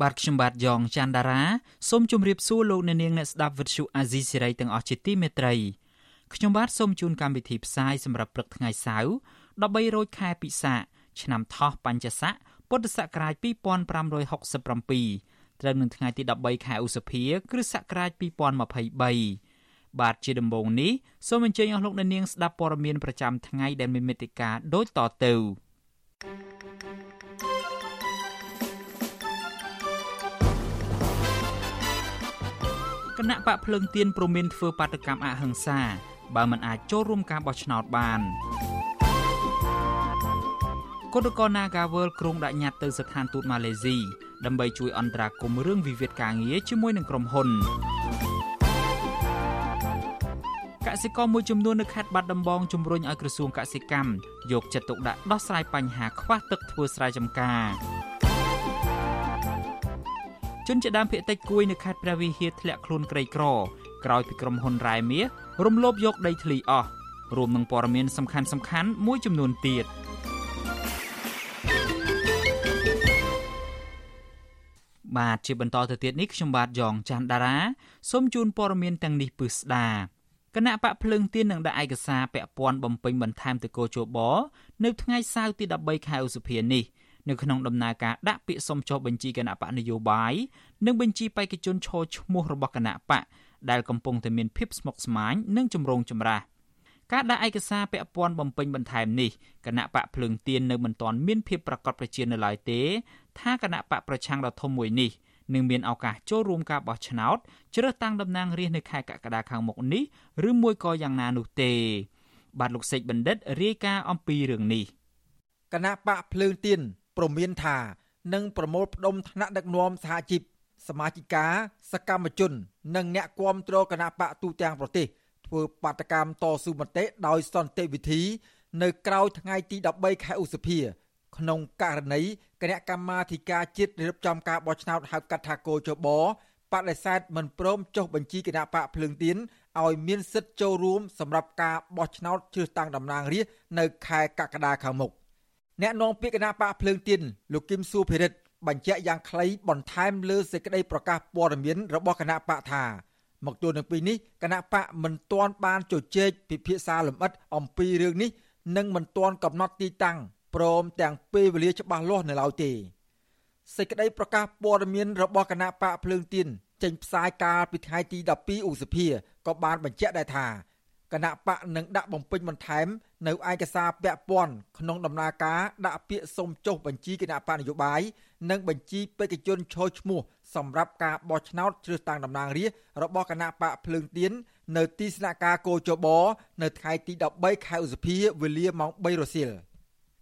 បាទខ្ញុំបាទយ៉ងច័ន្ទដារាសូមជម្រាបសួរលោកអ្នកនាងអ្នកស្ដាប់វិទ្យុអាស៊ីសេរីទាំងអស់ជាទីមេត្រីខ្ញុំបាទសូមជូនកម្មវិធីផ្សាយសម្រាប់ព្រឹកថ្ងៃសៅរ៍13រោចខែពិសាខឆ្នាំថោះបัญចស័កពុទ្ធសករាជ2567ត្រូវនឹងថ្ងៃទី13ខែឧសភា គ្រិស្តសករាជ2023បាទជាដំបូងនេះសូមអញ្ជើញអស់លោកអ្នកនាងស្ដាប់ព័ត៌មានប្រចាំថ្ងៃដែលមានមេត្តាដូចតទៅគ ណៈបកភ្លើងទៀនព្រមានធ្វើបាតកម្មអហិង្សា បើមិនអាចចូលរួមការបោះឆ្នោតបានគណៈកោ Nagawal ក្រុងដាក់ញត្តិទៅស្ថានទូតម៉ាឡេស៊ីដើម្បីជួយអន្តរាគមន៍រឿងវិវាទការងារជាមួយនឹងក្រុមហ៊ុនកសិករមួយចំនួននៅខេត្តបាត់ដំបងជំរុញឲ្យក្រសួងកសិកម្មយកចិត្តទុកដាក់ដោះស្រាយបញ្ហាខ្វះទឹកធ្វើស្រែចម្ការ ជនជាដើមភៀតតិចគួយនៅខេត្តព្រះវិហារធ្លាក់ខ្លួនក្រីក្រក្រោយពីក្រុមហ៊ុនរ៉ែមាសរំលោភយកដីធ្លីអស់រួមនឹងព័ត៌មានសំខាន់សំខាន់មួយចំនួនទៀតបាទជាបន្តទៅទៀតនេះខ្ញុំបាទយ៉ងច័ន្ទដារាសូមជូនព័ត៌មានទាំងនេះពឹស្ដាគណៈបកភ្លើងទៀននឹងដាក់ឯកសារពាក់ព័ន្ធបំពេញបន្ថែមទៅកោជបនៅថ្ងៃសៅរ៍ទី13ខែឧសភានេះ នៅក្នុងដំណើរការដាក់ពាក្យសុំចុះបញ្ជីគណៈបកនយោបាយនិងបញ្ជីបេក្ខជនឈរឈ្មោះរបស់គណៈបកដែលកំពុងតែមានភាពស្មុគស្មាញនិងចម្រូងចម្រាសការដាក់ឯកសារពាក់ព័ន្ធបំពេញបន្ថែមនេះគណៈបកភ្លើងទៀននៅមិនទាន់មានភាពប្រកបប្រជានៅឡើយទេ ថាគណៈបកប្រឆាំងដ៏ធំមួយនេះនឹងមានឱកាសចូលរួមការបោះឆ្នោតជ្រើសតាំងតំណាងរាស្ត្រនៅខែកក្កដាខាងមុខនេះឬមួយក៏យ៉ាងណានោះទេ បាទលោកសេកបណ្ឌិតរាយការណ៍អំពីរឿងនេះគណៈបកភ្លើងទៀន ប្រមានថានឹងប្រមូលផ្ដុំថ្នាក់ដឹកនាំសហជីពសមាជិកាសកម្មជន និងអ្នកគាំទ្រគណៈបកទូទាំងប្រទេសធ្វើបាតកម្មតស៊ូមតិដោយសន្តិវិធី នៅក្រៅថ្ងៃទី13ខែឧសភាក្នុងករណីគណៈកម្មាធិការជាតិរៀបចំការបោះឆ្នោតហៅកាត់ថាកោជបបដិសេធមិនព្រមចុះបញ្ជីគណៈបកភ្លើងទៀនឲ្យមានសិទ្ធិចូលរួមសម្រាប់ការបោះឆ្នោតជ្រើសតាំងតំណាងរាស្ត្រនៅខែកក្កដាខាងមុខ អ្នកនាំពាក្យគណៈបកភ្លើងទៀនលោកគឹមសុភិរិទ្ធបញ្ជាក់យ៉ាងខ្លីបន្ថែមលើសេចក្តីប្រកាសព័ត៌មានរបស់គណៈបកថាមកទល់នឹងពេលនេះគណៈបកមិនទាន់បានជជែកពិភាក្សាលម្អិតអំពីរឿងនេះនិងមិនទាន់កំណត់ទីតាំងព្រមទាំងពេលវេលាច្បាស់លាស់នៅឡើយទេសេចក្តីប្រកាសព័ត៌មានរបស់គណៈបកភ្លើងទៀនចេញផ្សាយកាលពីថ្ងៃទី12ឧសភាក៏បានបញ្ជាក់ដែរថា គណៈបកនឹងដាក់បំពេញបន្ថែមនៅឯកសារពាក់ព័ន្ធក្នុងដំណើរការដាក់ពាក្យសុំចុះបញ្ជីគណៈបកនយោបាយនិងបញ្ជីបេក្ខជនឈរឈ្មោះសម្រាប់ការបោះឆ្នោតជ្រើសតាំងតំណាងរាស្ត្ររបស់គណៈបកភ្លើងទៀននៅទីស្នាក់ការគោចបនៅថ្ងៃទី13ខែឧសភាវេលាម៉ោង3រសៀល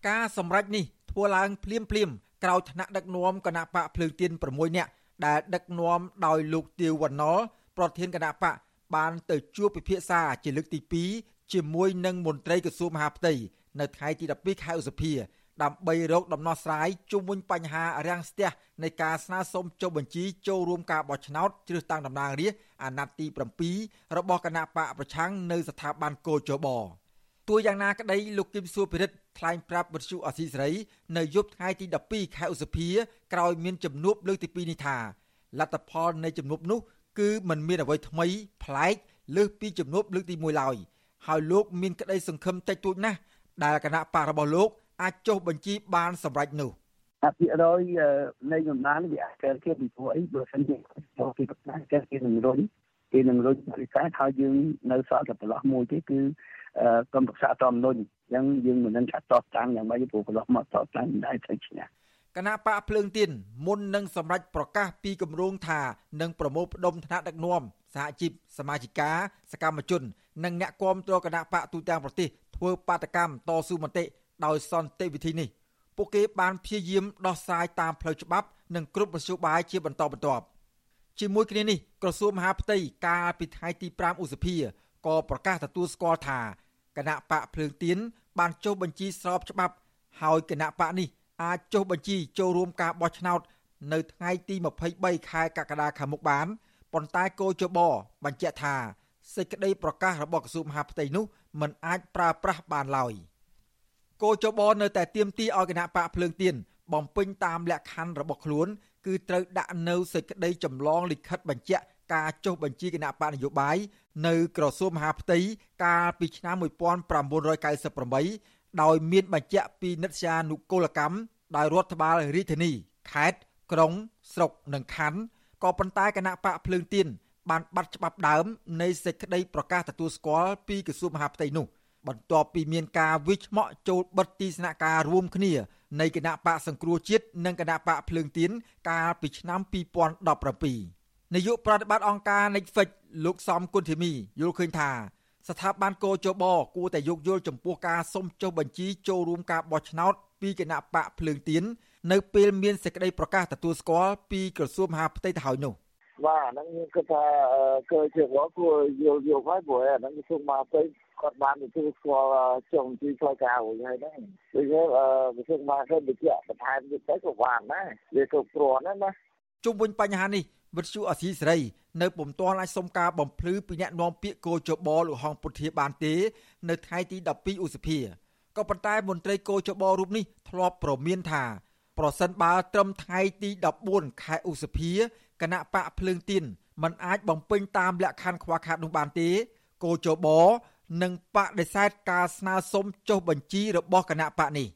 ការសម្រេចនេះធ្វើឡើងភ្លាមភ្លាមក្រោយថ្នាក់ដឹកនាំគណៈបកភ្លើងទៀន6នាក់ដែលដឹកនាំដោយលោកទាវវណ្ណុលប្រធានគណៈបក បានទៅជួបពិភាក្សាជាលើកទី2ជាមួយនឹងមន្ត្រីក្រសួងមហាផ្ទៃនៅថ្ងៃទី12ខែឧសភាដើម្បីរកដំណោះស្រាយជុំវិញបញ្ហារាំងស្ទះនៃការស្នើសុំចុះបញ្ជីចូលរួមការបោះឆ្នោតជ្រើសតាំងតំណាងរាស្ត្រអាណត្តិទី7របស់គណៈបកប្រឆាំងនៅស្ថាប័នកោជបទោះយ៉ាងណាក្តីលោកគឹមសួរពិរិទ្ធថ្លែងប្រាប់វិទ្យុអសីសេរីនៅយប់ថ្ងៃទី12ខែឧសភា ក្រោយមានជំនួបលើកទី2នេះថាលទ្ធផលនៃជំនួបនោះ គឺมันមានអ្វីថ្មីប្លែកលើសពីជំនួបលើកទី1ឡើយហើយលោកមានក្តីសង្ឃឹមតិចតួចណាស់ដែលគណៈបករបស់លោកអាចចុះបញ្ជីបានសម្រេចនោះអភិរយនៃតំណាងវាអាចកើតជាពីព្រោះអីបើសិនជាចូលពីប្រកាសកើតជានឹងរុញគេនឹងរុញបរិកាសហើយយើងនៅសល់តែប្រឡោះមួយទេគឺក្រុមប្រឹក្សាតមនុញអញ្ចឹងយើងមិននឹងថាតបតាំងយ៉ាងម៉េចព្រោះប្រឡោះមកតបតាំងមិនដែរត្រូវឈ្នះ គណៈបកភ្លើងទៀនមុននឹងសម្រេចប្រកាសពីគម្រោងថានឹងប្រមូលផ្ដុំថ្នាក់ដឹកនាំសហជីពសមាជិកាសកម្មជន និងអ្នកគាំទ្រគណៈបកទូទាំងប្រទេសធ្វើបាតកម្មតស៊ូមតិដោយសន្តិវិធីនេះពួកគេបានព្យាយាមដោះស្រាយតាមផ្លូវច្បាប់និងគ្រប់មធ្យោបាយជាបន្តបន្ទាប់ជាមួយគ្នានេះក្រសួងមហាផ្ទៃកាលពីថ្ងៃទី5ឧសភាក៏ប្រកាសទទួលស្គាល់ថាគណៈបកភ្លើងទៀនបានចុះបញ្ជីស្របច្បាប់ហើយគណៈបកនេះ អាចចុះបញ្ជីចូលរួមការបោះឆ្នោត នៅថ្ងៃទី23ខែកក្កដាខាងមុខបានប៉ុន្តែគោចបបញ្ជាក់ថាសេចក្តីប្រកាសរបស់ក្រសួងមហាផ្ទៃនោះមិនអាចប្រើប្រាស់បានឡើយគោចបនៅតែទៀមទីឲ្យគណៈបកភ្លើងទៀនបំពេញតាមលក្ខខណ្ឌរបស់ខ្លួន គឺត្រូវដាក់នៅសេចក្តីចម្លងលិខិតបញ្ជាក់ការចុះបញ្ជីគណៈបកនយោបាយនៅក្រសួងមហាផ្ទៃកាលពីឆ្នាំ1998 ដោយមានបញ្ជាក់ពីនិត្យានុគលកម្មដោយរដ្ឋបាលរាជធានីខេត្តក្រុង ស្រុកនិងខណ្ឌក៏ប៉ុន្តែគណៈបកភ្លើងទៀនបានបាត់ច្បាប់ដើមនៃសេចក្តីប្រកាសទទួលស្គាល់ពីក្រសួងមហាផ្ទៃនោះបន្ទាប់ពីមានការវិច្ឆមក់ចូលបិទទីស្នាក់ការរួមគ្នានៃគណៈបកសង្គ្រោះជាតិនិងគណៈបកភ្លើងទៀនកាលពីឆ្នាំ2017នាយកប្រតិបត្តិអង្គការ Netflix លោកសំគុណធីមីយល់ឃើញថា ស្ថាប័នកោជបគួរតែយោគយល់ចំពោះការសុំចុះបញ្ជីចូលរួមការបោះឆ្នោតពីគណៈបកភ្លើងទៀននៅពេលមានសេចក្តីប្រកាសទទួលស្គាល់ពីក្រសួងមហាផ្ទៃទៅហើយនោះបាទហ្នឹងខ្ញុំគិតថាគឺជារបស់គួរយល់យល់ហើយព្រោះអាហ្នឹងក្រសួងមហាផ្ទៃគាត់បានទទួលស្គាល់ចុងទីផ្លូវការរួចហើយហ្នឹងដូចជាក្រសួងមហាផ្ទៃបញ្ជាក់បន្ថែមទៀតទៅក៏បានដែរវាគ្រប់គ្រាន់ណាណាជុំវិញបញ្ហានេះ វិទ្យុអសីសេរីនៅពុំទាន់អាចសុំការបំភ្លឺពីអ្នកនាំពាក្យកោជបលោកហងពុធាបានទេ នៅថ្ងៃទី12ឧសភាក៏ប៉ុន្តែមន្ត្រីកោជបរូបនេះធ្លាប់ប្រមានថាប្រសិនបើត្រឹមថ្ងៃទី14ខែឧសភាគណៈបកភ្លើងទៀនមិនអាចបំពេញតាមលក្ខខណ្ឌខ្វះខាតនោះបានទេកោជបនឹងបដិសេធការស្នើសុំចុះបញ្ជីរបស់គណៈបកនេះ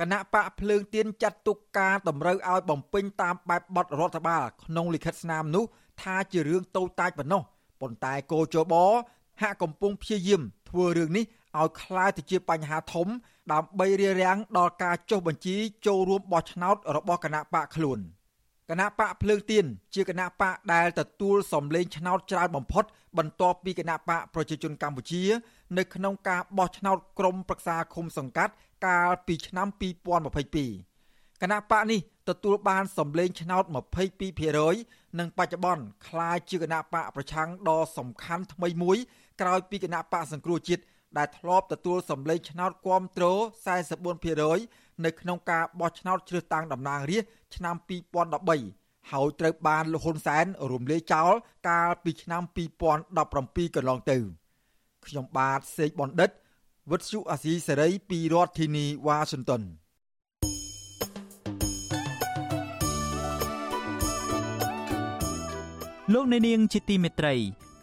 គណៈបកភ្លើងទៀនចាត់ទុកការតម្រូវឲ្យបំពេញតាមបែបបទរដ្ឋបាលក្នុងលិខិតស្នាមនោះថាជារឿងតូចតាចប៉ុណ្ណោះប៉ុន្តែគោចបហាក់កំពុងព្យាយាមធ្វើរឿងនេះឲ្យคล้ายទៅជាបញ្ហាធំ ដើម្បីរារាំងដល់ការចុះបញ្ជីចូលរួមបោះឆ្នោតរបស់គណៈបកខ្លួនគណៈបកភ្លើងទៀនជាគណៈបកដែលទទួលសម្លេងឆ្នោតច្រើនបំផុត បន្ទាប់ពីគណៈបកប្រជាជនកម្ពុជា នៅក្នុងការបោះឆ្នោតក្រុមប្រឹក្សាឃុំសង្កាត់កាលពីឆ្នាំ2022គណៈបកនេះទទួលបានសម្លេងឆ្នោត22%និងបច្ចុប្បន្នក្លាយជាគណៈបកប្រឆាំងដ៏សំខាន់ថ្មីមួយក្រោយពីគណៈបកសង្គ្រោះជាតិដែលធ្លាប់ទទួលសម្លេងឆ្នោតគាំទ្រ44%នៅក្នុងការបោះឆ្នោតជ្រើសតាំងតំណាងរាស្ត្រឆ្នាំ2013ហើយត្រូវបានលោកហ៊ុនសែនរំលាយចោលកាលពីឆ្នាំ2017កន្លងទៅ ខ្ញុំបាទសេកបណ្ឌិតវិទ្យុអាស៊ីសេរីពីរដ្ឋធានីវ៉ាស៊ីនតោនលោកអ្នកនាងជាទីមេត្រី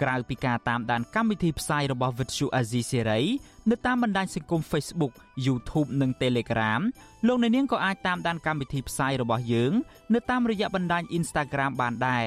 ក្រៅពីការតាមដានកម្មវិធីផ្សាយរបស់ Vuthu Azizi Serai នៅតាមបណ្ដាញសង្គម Facebook YouTube និង Telegram លោកអ្នកនាងក៏អាចតាមដានកម្មវិធីផ្សាយរបស់យើង នៅតាមរយៈបណ្ដាញ Instagram បានដែរ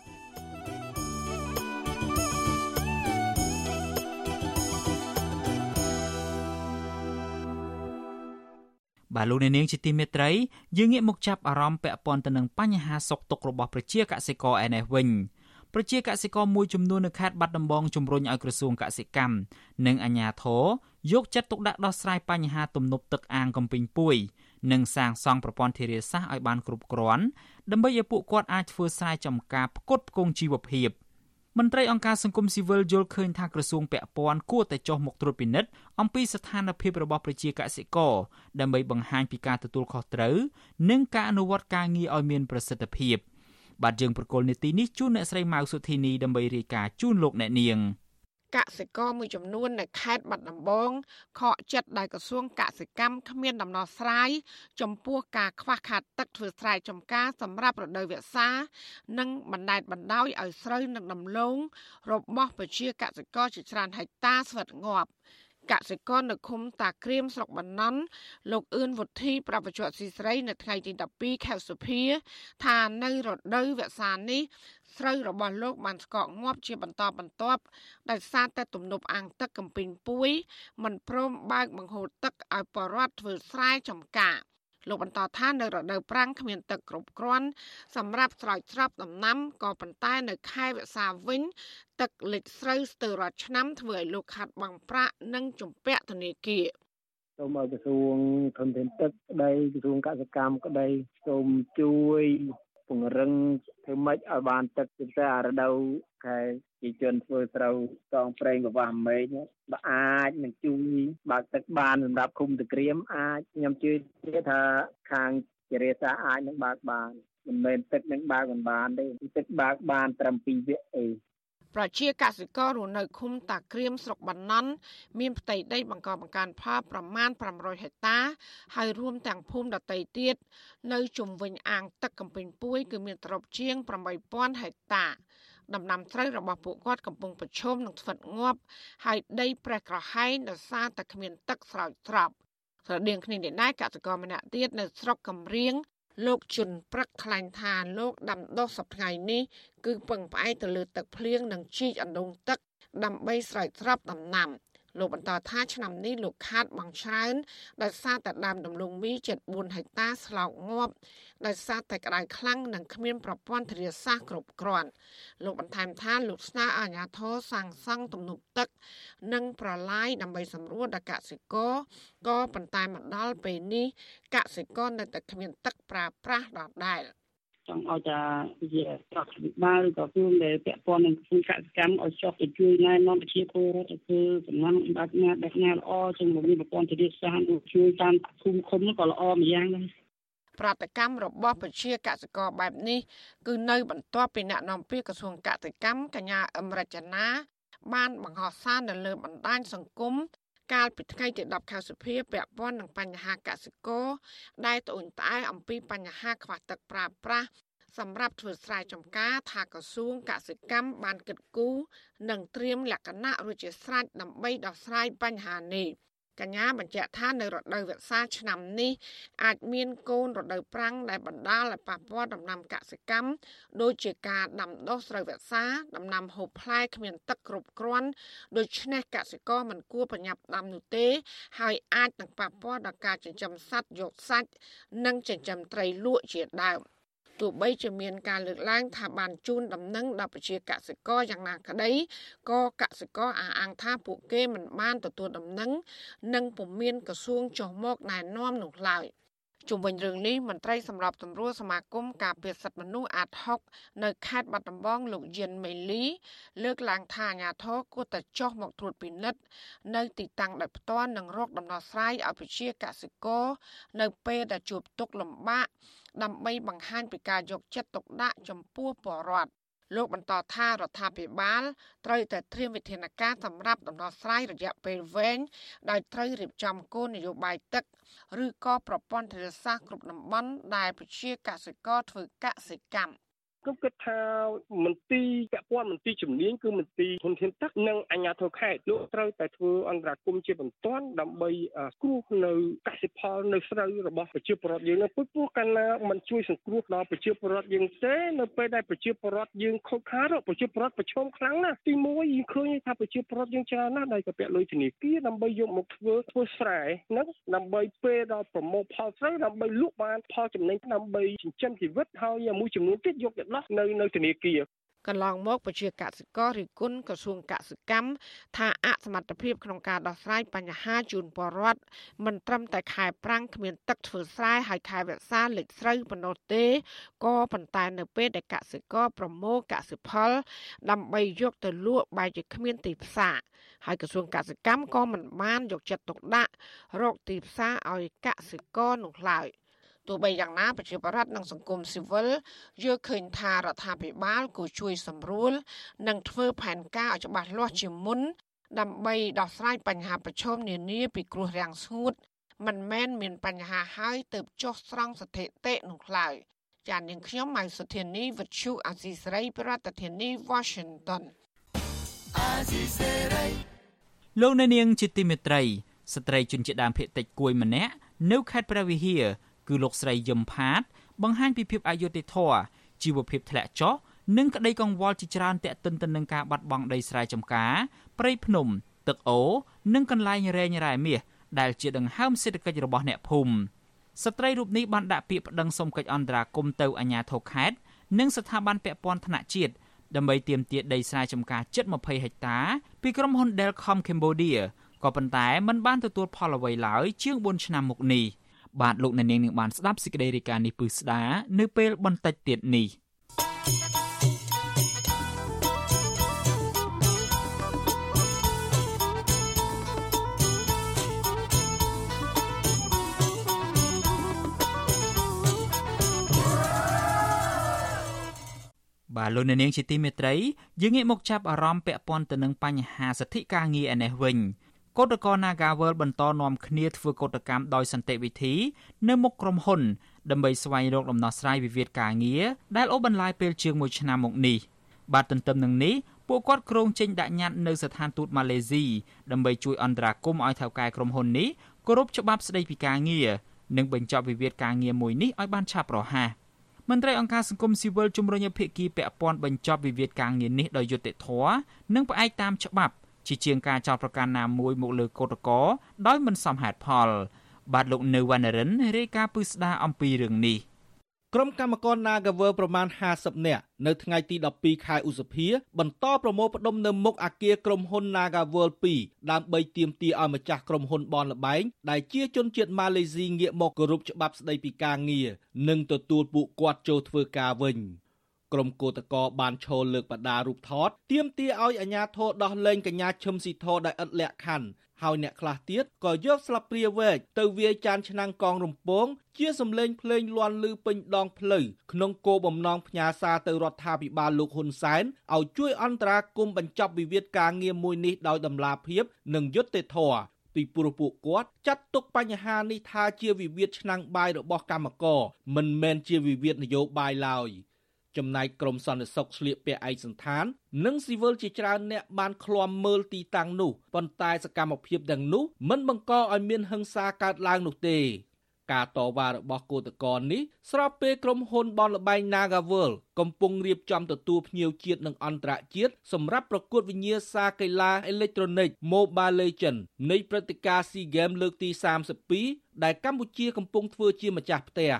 បាទលោកអ្នកនាងជាទីមេត្រីយើងងាកមកចាប់អារម្មណ៍ពាក់ព័ន្ធទៅនឹងបញ្ហាសុខទុក្ខរបស់ប្រជាកសិករឯនេះវិញប្រជាកសិករមួយចំនួននៅខេត្តបាត់ដំបងជំរុញឲ្យក្រសួងកសិកម្មនិងអាជ្ញាធរយកចិត្តទុកដាក់ដោះស្រាយបញ្ហាទំនប់ទឹកអាងកំពីងពួយ និងសាងសង់ប្រព័ន្ធធារាសាស្ត្រឲ្យបានគ្រប់គ្រាន់ដើម្បីឲ្យពួកគាត់អាចធ្វើស្រែចម្ការផ្គត់ផ្គង់ជីវភាព មន្ត្រីអង្គការសង្គមស៊ីវិលយល់ឃើញថាក្រសួងពាក់ព័ន្ធគួរតែចុះមកត្រួតពិនិត្យអំពីស្ថានភាពរបស់ប្រជាកសិករដើម្បីបង្ហាញពីការទទួលខុសត្រូវនិងការអនុវត្តការងារឲ្យមានប្រសិទ្ធភាព។បាទយើងប្រកុលនេតិនេះជូនអ្នកស្រីម៉ៅសុធីនីដើម្បីរាយការណ៍ជូនលោកអ្នកនាង កសិករមួយចំនួននៅខេត្តបាត់ដំបងខកចិត្តដែលក្រសួងកសិកម្មគ្មានដំណោះស្រាយចំពោះការខ្វះខាតទឹកធ្វើស្រែចម្ការសម្រាប់រដូវវស្សា និងបណ្តែតបណ្ដោយឲ្យស្រូវនិងដំឡូងរបស់ប្រជាកសិករជាច្រើនហិកតាស្វិតងាប់ កសិករនៅឃុំតាក្រៀមស្រុកបណ្ណន់លោកអឿនវុធី ប្រពន្ធស៊ីស្រីនៅថ្ងៃទី12ខែសុភាថានៅរដូវវស្សានេះស្រូវរបស់លោកបានស្កកងាប់ជាបន្តបន្ទាប់ដោយសារតែទំនប់អាងទឹកកំពីងពួយ មិនព្រមបើកបង្ហូរទឹកឲ្យបរដ្ឋធ្វើស្រែចម្ការ លោកបន្តថានៅរដូវប្រាំងគ្មានទឹកគ្រប់គ្រាន់សម្រាប់ស្រោចស្រពដំណាំក៏ប៉ុន្តែនៅខែវិសាវិញ ទឹកលិចស្រូវស្ទើររាល់ឆ្នាំធ្វើឲ្យលោកខាត់បង់ប្រាក់និងជំពាក់ធនាគារសូមឲ្យក្រសួងធនធានទឹកក្តីក្រសួងកសិកម្មក្តីសូមជួយ ពង្រឹងធ្វើម៉េចឲ្យបានទឹកពិសេសអារដូវខែជាជនធ្វើស្រូវតងប្រេងប្រវាស់មេឃបើអាចនឹងជួយបើកទឹកបានសម្រាប់ឃុំតក្រៀមអាចខ្ញុំជឿថាខាងជារាសាអាចនឹងបើកបានមិនមែនទឹកនឹងបើកមិនបានទេទឹកបើកបានត្រឹម2វគ្គអី ប្រជាកសិកររស់នៅឃុំតាក្រៀមស្រុកបាណន់មានផ្ទៃដីបង្កបង្កើនផលប្រមាណ500ហិកតា ហើយរួមទាំងភូមិដតីទៀតនៅជុំវិញអាងទឹកកំពង់ពួយគឺមានទ្រព្យជាង8000ហិកតាដំណាំស្រូវរបស់ពួកគាត់កំពុងប្រឈមនឹងស្វិតងាប់ហើយដីប្រេះក្រហែងដោយសារតែគ្មានទឹកស្រោចស្រពស្រដៀងគ្នានេះដែរកសិករម្នាក់ទៀតនៅស្រុកកំរៀង លោកជុនព្រឹកថ្លែងថាលោកដាំដុះសប្តាហ៍នេះគឺពឹងផ្អែកទៅលើទឹកភ្លៀងនិងជីកអណ្ដូងទឹកដើម្បីស្រោចស្រពដំណាំ លោកបន្តថាឆ្នាំនេះលោកខាតបង់ច្រើនដោយសារតែដើមដំឡូងមីជិត4ហិកតាស្លោកងាប់ដោយសារតែក្តៅខ្លាំងនិងគ្មានប្រព័ន្ធធារាសាស្ត្រគ្រប់គ្រាន់លោកបន្ថែមថាលោកស្នើអាជ្ញាធរសាងសង់ទំនប់ទឹក និងប្រឡាយដើម្បីសម្រួលដល់កសិករក៏ប៉ុន្តែមកដល់ពេលនេះកសិករនៅតែគ្មានទឹកប្រើប្រាស់ដដែល។ ចង់ឲ្យតាជាប្រតិបត្តិឬក៏គឺដែលពាក់ព័ន្ធនឹងគម្រោងកសិកម្មឲ្យចុះទៅជួយណែនាំប្រជាពលរដ្ឋទៅគឺសំណងបែបណាបែបណាល្អជាងមានប្រព័ន្ធធារាសាស្ត្រជួយតាមភូមិឃុំក៏ល្អម្យ៉ាងដែរប្រតិកម្មរបស់ប្រជាកសិករបែបនេះគឺនៅបន្ទាប់ពីអ្នកនាំពាក្យក្រសួងកសិកម្មកញ្ញាអឹមរចនាបានបង្ហោះសារនៅលើបណ្ដាញសង្គម កាលពីថ្ងៃទី10ខែសុភាពាក់ព័ន្ធនឹងបញ្ហាកសិករដែលត្អូញត្អែអំពីបញ្ហាខ្វះទឹកប្រើប្រាស់សម្រាប់ធ្វើស្រែចម្ការថាក្រសួងកសិកម្មបានគិតគូរនិងត្រៀមលក្ខណៈរួចជាស្រេចដើម្បីដោះស្រាយបញ្ហានេះ កញ្ញាបញ្ជាក់ថានៅរដូវវស្សាឆ្នាំនេះអាចមានកូនរដូវប្រាំងដែលបណ្ដាលឲ្យប៉ះពាល់ដំណាំកសិកម្មដូចជាការដាំដុះស្រូវវស្សាដំណាំហូបផ្លែគ្មានទឹកគ្រប់គ្រាន់ដូច្នេះកសិករមិនគួរប្រញាប់ដាំនោះទេ ហើយអាចនឹងប៉ះពាល់ដល់ការចិញ្ចឹមសត្វយកសាច់និងចិញ្ចឹមត្រីលក់ជាដើម។ ទោះបីជាមានការលើកឡើងថាបានជូនដំណឹងដល់ប្រជាកសិករយ៉ាងណាក្តីក៏កសិករអះអាងថាពួកគេមិនបានទទួលដំណឹងនិងពុំមានក្រសួងចុះមកណែនាំនោះឡើយ ជុំវិញរឿងនេះមន្ត្រីសម្របសម្រួលសមាគមការពារសិទ្ធិមនុស្សអាត6នៅខេត្តបាត់ដំបងលោកយិនមេលី លើកឡើងថាអាញាធរគួរតែចុះមកត្រួតពិនិត្យនៅទីតាំងដោយផ្ទាល់និងរកដំណោះស្រាយឲ្យប្រជាកសិករនៅពេលដែលជួបទុក្ខលំបាកដើម្បីបង្ហាញពីការយកចិត្តទុកដាក់ចំពោះប្រជាពលរដ្ឋ លោកបន្តថារដ្ឋាភិបាលត្រូវតែត្រៀមវិធានការសម្រាប់ដំណោះស្រាយរយៈពេលវែងដោយត្រូវរៀបចំគោលនយោបាយទឹក ឬក៏ប្រព័ន្ធធារាសាស្ត្រគ្រប់តំបន់ដែលប្រជាកសិករធ្វើកសិកម្ម ខ្ញុំគិតថាមន្ទីរពាក់ព័ន្ធមន្ទីរជំនាញគឺមន្ទីរធនធានទឹកនិងអាជ្ញាធរខេត្តលោកត្រូវតែធ្វើអន្តរាគមជាបន្ទាន់ដើម្បីគ្រោះនៅកសិផលនៅស្រូវរបស់ប្រជាពលរដ្ឋយើងនៅពុះពោះកាលណាมันជួយសង្គ្រោះដល់ប្រជាពលរដ្ឋយើងទេនៅពេលដែលប្រជាពលរដ្ឋយើងខូចខាតប្រជាពលរដ្ឋប្រឈមខ្លាំងណាស់ទីមួយយើងឃើញថាប្រជាពលរដ្ឋយើងច្រើនណាស់ដែលកាពាក់លុយធនាគារដើម្បីយកមកធ្វើធ្វើស្រែនិងដើម្បីពេលដល់ប្រមូលផលស្រូវដើម្បីលក់បានផលចំណេញដើម្បីចិញ្ចឹមជីវិតហើយមួយចំនួនទៀតយកទៅដោះនៅនៅធនាគារកន្លងមកប្រជាកសិកររិគុណក្រសួងកសិកម្មថាអសមត្ថភាពក្នុងការដោះស្រាយបញ្ហាជូនពលរដ្ឋមិនត្រឹមតែខែប្រាំងគ្មានទឹកធ្វើស្រែហើយខែវស្សាលិចស្រូវប៉ុណ្ណោះទេក៏ប៉ុន្តែនៅពេលដែលកសិករប្រមូលកសិផល ដើម្បីយកទៅលក់បែរជាគ្មានទីផ្សារហើយក្រសួងកសិកម្មក៏មិនបានយកចិត្តទុកដាក់រកទីផ្សារឲ្យកសិករនោះឡើយ។ ទោះបីយ៉ាងណាប្រជាប្រដ្ឋនិងសង្គមស៊ីវិលយល់ឃើញថារដ្ឋាភិបាលគួរជួយសម្រួល និងធ្វើផែនការឲ្យច្បាស់លាស់ជាមុន ដើម្បីដោះស្រាយបញ្ហាប្រឈមនានាពីគ្រោះរាំងស្ងួតមិនមែនមានបញ្ហាហើយទៅចុះស្រង់ស្ថិតិនោះឡើយចាននាងខ្ញុំម៉ៅសុធានីវិទ្យុអាស៊ីសេរីប្រធានាធិបតី Washington អាស៊ីសេរីលោកអ្នកនាងជាទីមេត្រីស្ត្រីជនជាតិដើមភាគតិចគួយម្នាក់នៅខេត្តព្រះវិហារ គឺលោកស្រីយឹមផាត បង្ហាញពីភាពអយុត្តិធម៌ជីវភាពធ្លាក់ចុះនិងក្តីកង្វល់ជាច្រើនតាក់ទិនទៅនឹងការបាត់បង់ដីស្រែចម្ការព្រៃភ្នំ ទឹកអូរនិងកន្លែងរែងរ៉ែមាសដែលជាដង្ហើមសេដ្ឋកិច្ចរបស់អ្នកភូមិស្ត្រីរូបនេះបានដាក់ពាក្យប្តឹងសុំកិច្ចអន្តរាគមន៍ទៅអាជ្ញាធរខេត្តនិងស្ថាប័នពាក់ព័ន្ធថ្នាក់ជាតិដើម្បីទាមទារដីស្រែចម្ការជិត20ហិកតាពីក្រុមហ៊ុន Delcom Cambodia ក៏ប៉ុន្តែมันបានទទួលផលអ្វីឡើយជាង4ឆ្នាំមកនេះ បាទលោកអ្នកនាងនឹងបានស្ដាប់សេចក្តីរាយការណ៍នេះពឹស្ដានៅពេលបន្តិចទៀតនេះបាទលោកអ្នកនាងជាទីមេត្រីយើងងាកមកចាប់អារម្មណ៍ពាក់ព័ន្ធទៅនឹងបញ្ហាសិទ្ធិការងារឯនេះវិញ កោតក្រ Nagawal បន្តនាំគ្នាធ្វើកោតកម្មដោយសន្តិវិធី នៅមុខក្រុមហ៊ុន ដើម្បីស្វែងរកដំណោះស្រាយវិវាទការងារដែលអូសបន្លាយពេលជាង1ឆ្នាំមកនេះបាទទន្ទឹមនឹងនេះពួកគាត់ក្រុងចេញដាក់ញត្តិនៅស្ថានទូតម៉ាឡេស៊ីដើម្បីជួយអន្តរាគមន៍ឲ្យថៅកែក្រុមហ៊ុននេះគោរពច្បាប់ស្តីពីការងារនិងបញ្ចប់វិវាទការងារមួយនេះឲ្យបានឆាប់រហ័សមន្ត្រីអង្គការសង្គមស៊ីវិលជំរុញឲ្យភាគីពាក់ព័ន្ធបញ្ចប់វិវាទការងារនេះដោយយុត្តិធម៌និងផ្អែកតាមច្បាប់ ជាជាងការចោទប្រកាន់ណាមួយមកលើកោតក្រដោយមិនសមហេតុផល បាទលោកនៅវណ្ណរិនរាយការណ៍ពឹស្ដារអំពីរឿងនេះក្រុមកម្មករ Nagawer ប្រមាណ50នាក់នៅថ្ងៃទី12ខែឧសភា បន្តប្រមូលផ្ដុំនៅមុខអគារក្រុមហ៊ុន Nagawer 2ដើម្បីទាមទារឲ្យម្ចាស់ក្រុមហ៊ុនបនលបែងដែលជាជនជាតិម៉ាឡេស៊ីងាកមកគោរពច្បាប់ស្តីពីការងារនិងទទួលពួកគាត់ចូលធ្វើការវិញ។ ក្រុមកោតកោបានឈរលើកបដារូបថតទាមទារឲ្យអាជ្ញាធរដោះលែងកញ្ញាឈឹមស៊ីធដោយឥតលក្ខខណ្ឌហើយអ្នកខ្លះទៀតក៏យកស្លាបព្រាវែកទៅវាយចានឆ្នាំងកងរំពង ជាសំឡេងភ្លេងលាន់ឮពេញដងផ្លូវក្នុងគោលបំណងផ្ញើសារទៅរដ្ឋាភិបាលលោកហ៊ុនសែនឲ្យជួយអន្តរាគមន៍បញ្ចប់វិវាទការងារមួយនេះដោយតម្លាភាពនិងយុត្តិធម៌ពីព្រោះពួកគាត់ចាត់ទុកបញ្ហានេះថាជាវិវាទឆ្នាំងបាយរបស់កម្មករមិនមែនជាវិវាទនយោបាយឡើយ។ ចំណែកក្រមសន្តិសុខឆ្លៀកពាក់ឯកសន្តាន និងស៊ីវិលជាច្រើនអ្នកបានឃ្លាំមើលទីតាំងនោះប៉ុន្តែសកម្មភាពទាំងនោះមិនបង្កឲ្យមានហិង្សាកើតឡើងនោះទេការតវ៉ារបស់គឧតកោនេះស្របពេលក្រុមហ៊ុនបនលបែង Nagavel កំពុងរៀបចំទទួលភ្ញៀវជាតិនិងអន្តរជាតិសម្រាប់ប្រកួតវិញ្ញាសាកីឡាអេឡិចត្រូនិក Mobile Legends នៃព្រឹត្តិការណ៍ SEA Games លើកទី32ដែលកម្ពុជាកំពុងធ្វើជាម្ចាស់ផ្ទះ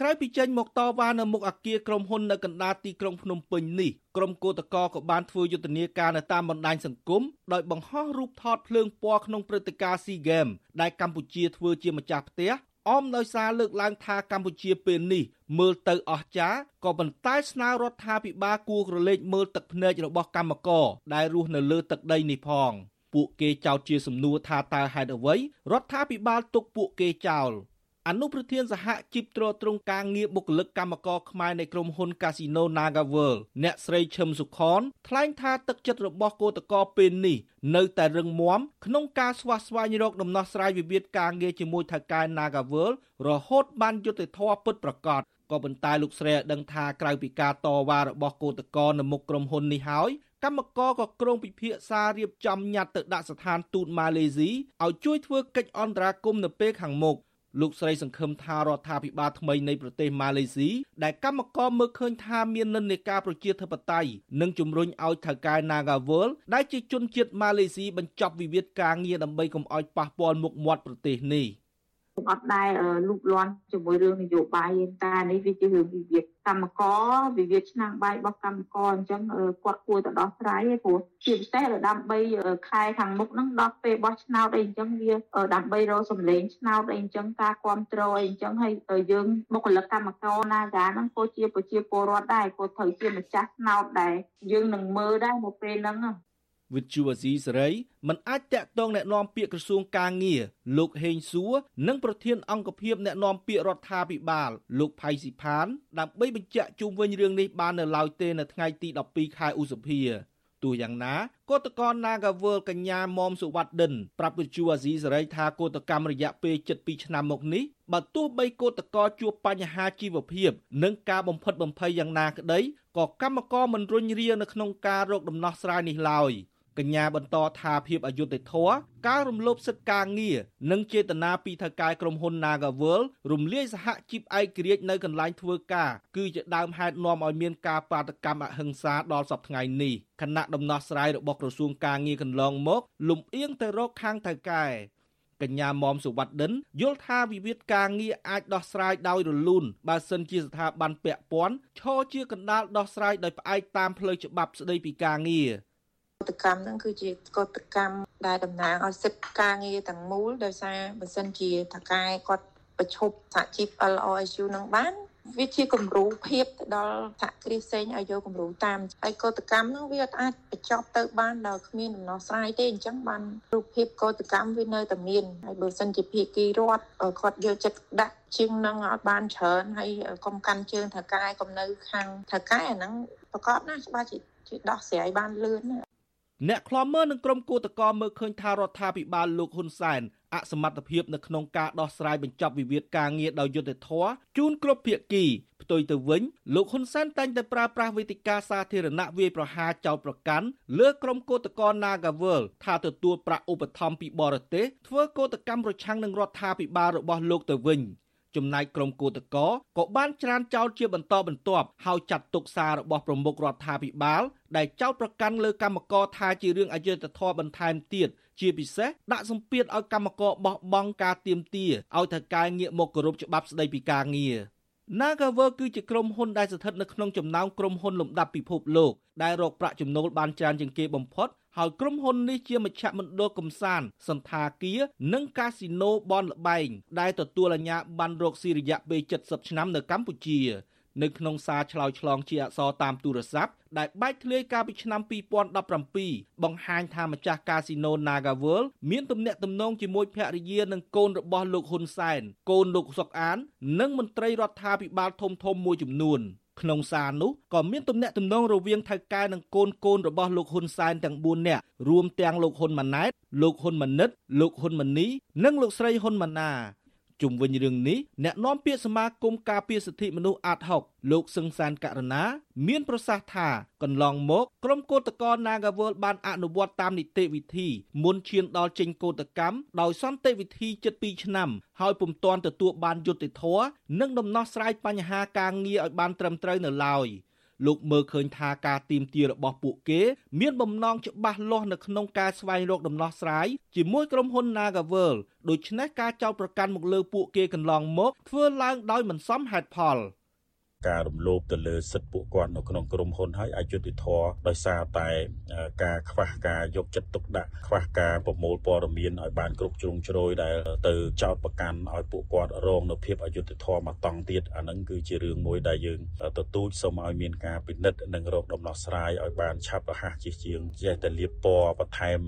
ក្រៅពីចេញមកតវ៉ានៅមុខអគារក្រុមហ៊ុននៅកណ្ដាលទីក្រុងភ្នំពេញនេះក្រុមកោតក្រក៏បានធ្វើយុទ្ធនាការនៅតាមបណ្ដាញសង្គមដោយបង្ហោះរូបថតភ្លើងពណ៌ក្នុងព្រឹត្តិការណ៍ SEA Games ដែលកម្ពុជាធ្វើជាម្ចាស់ផ្ទះអមដោយសារលើកឡើងថាកម្ពុជាពេលនេះមើលទៅអស្ចារ្យក៏ប៉ុន្តែស្នើរដ្ឋាភិបាលគួរក្រឡេកមើលទឹកភ្នែករបស់កម្មករដែលរស់នៅលើទឹកដីនេះផងពួកគេចោទជាសំណួរថាតើហេតុអ្វីរដ្ឋាភិបាលទុកពួកគេចោល អនុប្រធានសហជីពត្រួតត្រងការងារបុគ្គលិកកម្មករខ្មែរនៃក្រុមហ៊ុន Casino NagaWorld អ្នកស្រីឈឹមសុខនថ្លែងថាទឹកចិត្តរបស់គឧតកោពេលនេះនៅតែរឹងមាំក្នុងការស្វះស្វែងរកដំណោះស្រាយវិវាទការងារជាមួយថៅកែ NagaWorld រហូតបានយុត្តិធម៌ពិតប្រាកដក៏ប៉ុន្តែលោកស្រីឲ្យដឹងថាក្រៅពីការតវ៉ារបស់គឧតកោនៅមុខក្រុមហ៊ុននេះហើយកម្មករក៏ក្រុងពិភាក្សារៀបចំញត្តិទៅដាក់ស្ថានទូតម៉ាឡេស៊ីឲ្យជួយធ្វើកិច្ចអន្តរាគមន៍នៅពេលខាងមុខ លោកស្រីសង្ឃឹមថារដ្ឋាភិបាលថ្មីនៃប្រទេសម៉ាឡេស៊ីដែលកម្មករមើលឃើញថាមាននិន្នាការប្រជាធិបតេយ្យនិងជំរុញឲ្យថៅកែ Nagawal ដែលជាជនជាតិម៉ាឡេស៊ីបញ្ចប់វិវាទការងារដើម្បីកុំឲ្យប៉ះពាល់មុខមាត់ប្រទេសនេះ។ ខ្ញុំអត់ដែលលូកលាន់ជាមួយរឿងនយោបាយតែនេះវាជារឿងវិវាទកម្មករវិវាទឆ្នាំងបាយរបស់កម្មករអញ្ចឹងគាត់គួរទៅដោះស្រាយឯព្រោះជាពិសេសដើម្បីខែខាងមុខហ្នឹងដល់ពេលបោះឆ្នោតអីអញ្ចឹងវាដើម្បីរកសម្លេងឆ្នោតអីអញ្ចឹងការគ្រប់គ្រងអីអញ្ចឹងហើយយើងបុគ្គលិកកម្មករណាកាហ្នឹងក៏ជាប្រជាពលរដ្ឋដែរក៏ត្រូវជាម្ចាស់ឆ្នោតដែរយើងនឹងមើលដែរនៅពេលហ្នឹង វិទ្យុអាស៊ីសេរីមិនអាចតាក់ទងแนะនាំពាក្យក្រសួងកាងារលោកហេងសួរនិងប្រធានអង្គភិបแนะនាំពាក្យរដ្ឋាភិបាលលោកផៃស៊ីផានដើម្បីបញ្ជាក់ជុំវិញរឿងនេះបាននៅឡើយទេនៅថ្ងៃទី12ខែឧសភាទោះយ៉ាងណាកោតក្រ Nagawal កញ្ញាមុំសុវត្ថិដិនប្រាប់វិទ្យុអាស៊ីសេរីថាកោតកម្មរយៈពេល72ឆ្នាំមកនេះបើទោះបីកោតក្រជួបបញ្ហាជីវភាពនិងការបំផិតបំភ័យយ៉ាងណាក្តីក៏កម្មករមិនរុញរានៅក្នុងការរកដំណោះស្រាយនេះឡើយ កញ្ញាបន្តថាភាពអយុត្តិធម៌ការរំលោភសិទ្ធិការងារនិងចេតនាពីថៅកែក្រុមហ៊ុន Nagavel រំលាយសហជីពឯករាជ្យនៅកន្លែងធ្វើការគឺជាដើមហេតុនាំឲ្យមានការបាតកម្មអហិង្សាដល់សពថ្ងៃនេះគណៈដំណោះស្រាយរបស់ក្រសួងការងារកន្លងមក លំអៀងទៅរកខាងថៅកែកញ្ញាមុំសុវត្ថិនយល់ថាវិវាទការងារអាចដោះស្រាយដោយរលូនបើសិនជាស្ថាប័នពាក់ព័ន្ធឈរជាកណ្ដាលដោះស្រាយដោយផ្អែកតាមផ្លូវច្បាប់ស្តីពីការងារក តកម្មហ្នឹងគឺជាកតកម្មដែលតំណាងឲ្យសិទ្ធិការងារទាំងមូលដោយសារបើសិនជាថកែគាត់ប្រឈប់សហជីព LOSU នឹងបានវាជាគំរូភាពទៅដល់សហគ្រាសផ្សេងឲ្យយកគំរូតាមហើយកតកម្មហ្នឹងវាអាចបញ្ចប់ទៅបានដោយគ្មានដំណោះស្រាយទេអញ្ចឹងបានរូបភាពកតកម្មវានៅតែមានហើយបើសិនជាភាគីរដ្ឋគាត់យកចិត្តដាក់ជាងនឹងឲ្យបានច្រើនហើយកុំកាន់ជើងថកែកុំនៅខាងថកែអាហ្នឹងប្រកបណាស់ច្បាស់ជាដោះស្រាយបានលឿនណា អ្នកខ្លាំមើលនឹងក្រុមគឧតកោមើលឃើញថារដ្ឋាភិបាលលោកហ៊ុនសែនអសមត្ថភាពនៅក្នុងការដោះស្រាយបញ្ចប់វិវាទការងារដោយយុត្តិធម៌ជូនគ្រប់ភាគីផ្ទុយទៅវិញលោកហ៊ុនសែនតែងតែប្រើប្រាស់វេទិកាសាធារណៈវាយប្រហារចោទប្រកាន់លើក្រុមគឧតកោ Nagavel ថាទទួលប្រាក់ឧបត្ថម្ភពីបរទេសធ្វើកោតកម្មប្រឆាំងនឹងរដ្ឋាភិបាលរបស់លោកទៅវិញ ចំណែកក្រុមគឧតកោក៏បានច្រានចោលជាបន្តបន្ទាប់ហើយចាត់ទុកសាររបស់ប្រមុខរដ្ឋាភិបាលដែលចោទប្រកាន់លើកម្មករថាជារឿងអយុត្តិធម៌បន្ថែមទៀតជាពិសេសដាក់សម្ពាធឲ្យកម្មករបោះបង់ការទៀមទាឲ្យថៅកែងាកមកគោរពច្បាប់ស្តីពីការងារ Nagaver គឺជាក្រុមហ៊ុនដែលស្ថិតនៅក្នុងចំណោមក្រុមហ៊ុនលំដាប់ពិភពលោកដែលរកប្រាក់ចំណូលបានច្រើនជាងគេបំផុតហើយក្រុមហ៊ុននេះជាមជ្ឈមណ្ឌលកំសាន្តសន្តាគារនិងកាស៊ីណូបនលបែងដែលទទួលអាជ្ញាប័ណ្ណរកស៊ីរយៈពេល70ឆ្នាំនៅកម្ពុជា នៅក្នុងសារឆ្លើយឆ្លងជាអក្សរតាមទូរស័ព្ទដែលបែកធ្លាយកាលពីឆ្នាំ2017បង្ហាញថាម្ចាស់កាស៊ីណូ Nagaworld មានទំនាក់ទំនងជាមួយភរិយានិងកូនរបស់លោកហ៊ុនសែនកូនលោកសុកអាន និងមន្ត្រីរដ្ឋាភិបាលធំៗមួយចំនួន។ក្នុងសារនោះក៏មានទំនាក់ទំនងរវាងថៅកែនិងកូនកូនរបស់លោកហ៊ុនសែនទាំង4នាក់រួមទាំងលោកហ៊ុនម៉ាណែតលោកហ៊ុនម៉ាណិតលោកហ៊ុនម៉ាណីនិងលោកស្រីហ៊ុនម៉ាណា ជុំវិញរឿងនេះអ្នកនាំពាក្យសមាគមការពារសិទ្ធិមនុស្សអាត់ហុកលោកសឹងសានករណា មានប្រសាសន៍ថាកន្លងមកក្រុមកោតក្រ Nagawal បានអនុវត្តតាមនីតិវិធីមុនឈានដល់ចេញកោតកម្មដោយសន្តិវិធីជិត2ឆ្នាំហើយពុំទាន់ទទួលបានយុត្តិធម៌និងដំណោះស្រាយបញ្ហាការងារឲ្យបានត្រឹមត្រូវនៅឡើយ។ លោកមើលឃើញថាការទីមទារបស់ពួកគេ មានបំណងច្បាស់លាស់នៅក្នុងការស្វែងរកដំណោះស្រាយជាមួយក្រុមហ៊ុន Nagavel ដូច្នេះការចោទប្រកាន់មកលើពួកគេកន្លងមកធ្វើឡើងដោយមិនសមហេតុផល។ ការរំលោភទៅលើសិទ្ធិពួកគាត់នៅក្នុងក្រុមហ៊ុនហើយអយុត្តិធម៌ដោយសារតែការខ្វះការយកចិត្តទុកដាក់ខ្វះការប្រមូលព័ត៌មានឲ្យបានគ្រប់ជ្រុងជ្រោយដែលទៅចោតប្រកាន់ឲ្យពួកគាត់រងនៅភាពអយុត្តិធម៌មកតង់ទៀតអានឹងគឺជារឿងមួយដែលយើងទទូចសូមឲ្យមានការពិនិត្យនិងរកដំណោះស្រាយឲ្យបានឆាប់រហ័សជាជាងចេះតែលៀបពណ៌បន្ថែម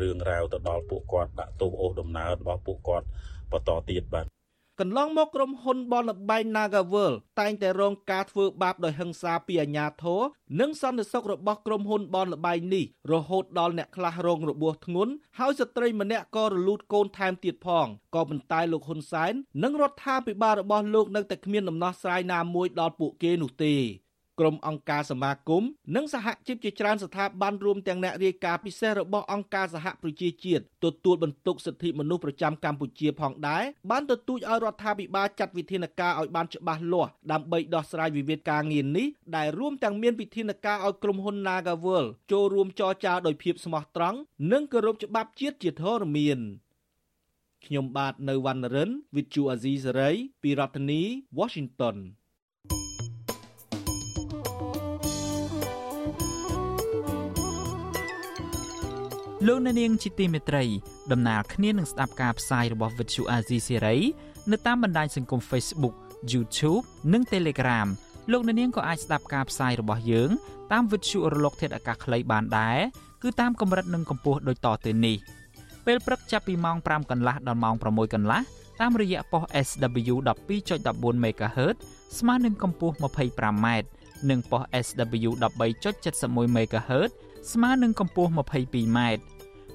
រឿងរ៉ាវទៅដល់ពួកគាត់ដាក់ទោសអូសដំណើររបស់ពួកគាត់បន្តទៀតបាទ កន្លងមកក្រុមហ៊ុនបនលបែង Nagavel តែងតែរងការធ្វើបាបដោយហិង្សាពីអាជ្ញាធរនិងសន្តិសុខរបស់ក្រុមហ៊ុនបនលបែងនេះរហូតដល់អ្នកខ្លះរងរបួសធ្ងន់ហើយស្ត្រីម្នាក់ក៏រលូតកូនថែមទៀតផងក៏ប៉ុន្តែលោកហ៊ុនសែននិងរដ្ឋាភិបាលរបស់លោកនៅតែគ្មានដំណោះស្រាយណាមួយដល់ពួកគេនោះទេ ក្រុមអង្គការសមាគមនិងសហជីពជាច្រើនស្ថាប័នរួមទាំងអ្នករាយការណ៍ពិសេសរបស់អង្គការសហប្រជាជាតិទទួលបន្ទុកសិទ្ធិមនុស្សប្រចាំកម្ពុជាផងដែរបានទទូចឲ្យរដ្ឋាភិបាលចាត់វិធានការឲ្យបានច្បាស់លាស់ដើម្បីដោះស្រាយវិវាទការងារនេះដែលរួមទាំងមានវិធានការឲ្យក្រុមហ៊ុន Nagavel ចូលរួមចរចាដោយភាពស្មោះត្រង់និងគោរពច្បាប់ជាតិជាធរមានខ្ញុំបាទនៅវណ្ណរិន With Chu Azizi Saray ពីរដ្ឋធានី Washington លោកអ្នកនាងជាទីមេត្រីដំណើរគ្នានឹងស្ដាប់ការផ្សាយរបស់ Vuthu Azizi Serai នៅតាមបណ្ដាញសង្គម Facebook YouTube និង Telegram លោកអ្នកនាងក៏អាចស្ដាប់ការផ្សាយរបស់យើងតាម Vuthu រលក ធាតុអាកាសខ្លីបានដែរគឺតាមកម្រិតនិងកម្ពស់ដូចតទៅនេះពេលព្រឹកចាប់ពីម៉ោង5កន្លះដល់ម៉ោង6កន្លះតាមរយៈប៉ុស SW 12.14 MHz ស្មើនឹងកម្ពស់ 25m និងប៉ុស SW 13.71 MHz ស្មើនឹងកម្ពស់ 22m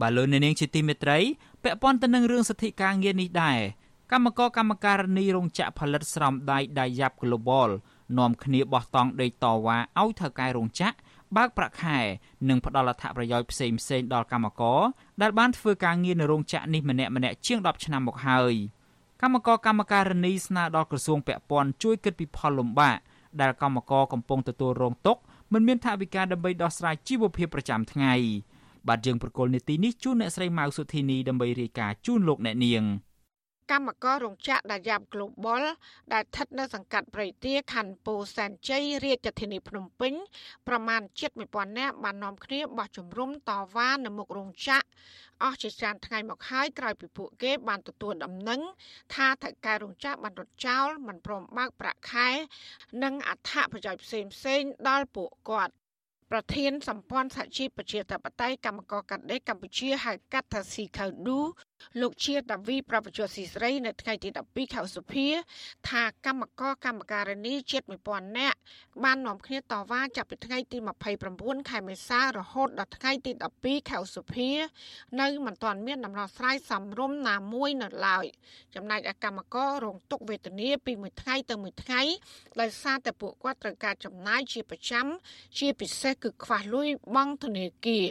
បាទលោកអ្នកនាងជាទីមេត្រីពាក់ព័ន្ធទៅនឹងរឿងសិទ្ធិការងារនេះដែរកម្មករកម្មការនីរោងចក្រផលិតស្រោមដៃដៃយ៉ាប់ Global នាំគ្នាបោះតង់ដេកតវ៉ាឲ្យថៅកែរោងចក្របើកប្រាក់ខែនិងផ្ដល់អត្ថប្រយោជន៍ផ្សេងផ្សេងដល់កម្មករដែលបានធ្វើការងារនៅរោងចក្រនេះម្នាក់ម្នាក់ជាង10ឆ្នាំមកហើយកម្មករកម្មការនីស្នើដល់ក្រសួងពាក់ព័ន្ធជួយគិតពីផលលំបាកដែលកម្មករកំពុងទទួលរងទុក្ខមិនមានថវិកាដើម្បីដោះស្រាយជីវភាពប្រចាំថ្ងៃ បាទយើងប្រកុលនីតិនេះជូនអ្នកស្រីម៉ៅសុធីនីដើម្បីរាយការណ៍ជូនលោកអ្នកនាង។កម្មកររោងចក្រដាយ៉ាប់ Global ដែលស្ថិតនៅសង្កាត់ព្រៃទាខណ្ឌពោធិ៍សែនជ័យរាជធានីភ្នំពេញប្រមាណជិត1000នាក់បាននាំគ្នាបោះជំរំតវ៉ានៅមុខរោងចក្រអស់ជាច្រើនថ្ងៃមកហើយក្រោយពីពួកគេបានទទួលដំណឹងថាថៅកែរោងចក្របានរត់ចោលមិនព្រមបើកប្រាក់ខែ និងអត្ថប្រយោជន៍ផ្សេងៗដល់ពួកគាត់ ប្រធានសម្ព័ន្ធសហជីពប្រជាធិបតេយ្យកម្មករកាត់ដេរកម្ពុជាហៅកាត់ថាស៊ីខៅឌូលោកជាដាវីប្រពន្ធស៊ីស្រីនៅថ្ងៃទី12ខែសុភាថាកម្មករកម្មការិនីជិត1000នាក់បាននាំគ្នាតវ៉ាចាប់ពីថ្ងៃទី29ខែមេសារហូតដល់ថ្ងៃទី12ខែសុភា នៅមិនទាន់មានដំណោះស្រាយសមរម្យណាមួយនៅឡើយចំណែកឯកម្មកររងទុក្ខវេទនាពីមួយថ្ងៃទៅមួយថ្ងៃដោយសារតែពួកគាត់ត្រូវការចំណាយជាប្រចាំជាពិសេសគឺខ្វះលុយបង់ធនាគារ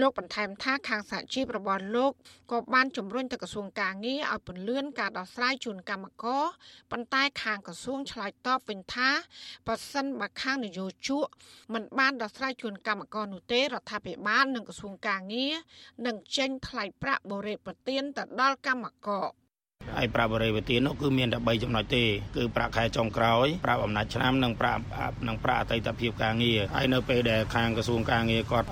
លោកបន្ថែមថាខាងសហជីពរបស់លោកក៏បានជំរុញទៅក្រសួងការងារឲ្យពន្លឿនការដោះស្រាយជូនកម្មករប៉ុន្តែខាងក្រសួងឆ្លើយតបវិញថាបើសិនបើខាងនយោជកមិនបានដោះស្រាយជូនកម្មករនោះទេរដ្ឋាភិបាលនិងក្រសួងការងារនឹងចេញថ្លៃប្រាក់បរិបទានទៅដល់កម្មករ ហើយប្រាក់បរិវេទាននោះគឺមានតែ3ចំណុចទេគឺប្រាក់ខែចុងក្រោយប្រាក់អំណាចឆ្នាំនិងប្រាក់និងប្រាក់អតីតភាពការងារហើយនៅពេលដែលខាងក្រសួងការងារគាត់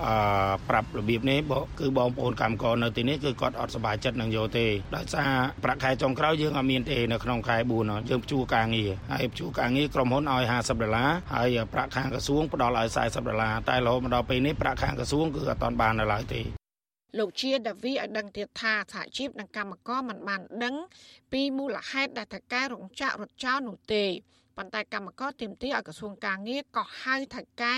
ប្រាប់របៀបនេះគឺបងប្អូនកម្មករនៅទីនេះគឺគាត់អត់សប្បាយចិត្តនឹងយកទេដោយសារប្រាក់ខែចុងក្រោយយើងអត់មានទេនៅក្នុងខែ4យើងជួការងារហើយជួការងារក្រុមហ៊ុនឲ្យ50ដុល្លារហើយប្រាក់ខាងក្រសួងផ្ដល់ឲ្យ40ដុល្លារតែរហូតមកដល់ពេលនេះប្រាក់ខាងក្រសួងគឺអត់ទាន់បាននៅឡើយទេ លោកជាដាវីឲ្យដឹងទៀតថាសហជីពនិងកម្មករមិនបានដឹងពីមូលហេតុដែលថៅកែរោងចក្ររត់ចោលនោះទេប៉ុន្តែកម្មករទាមទារឲ្យក្រសួងការងារក៏ហៅថៅកែ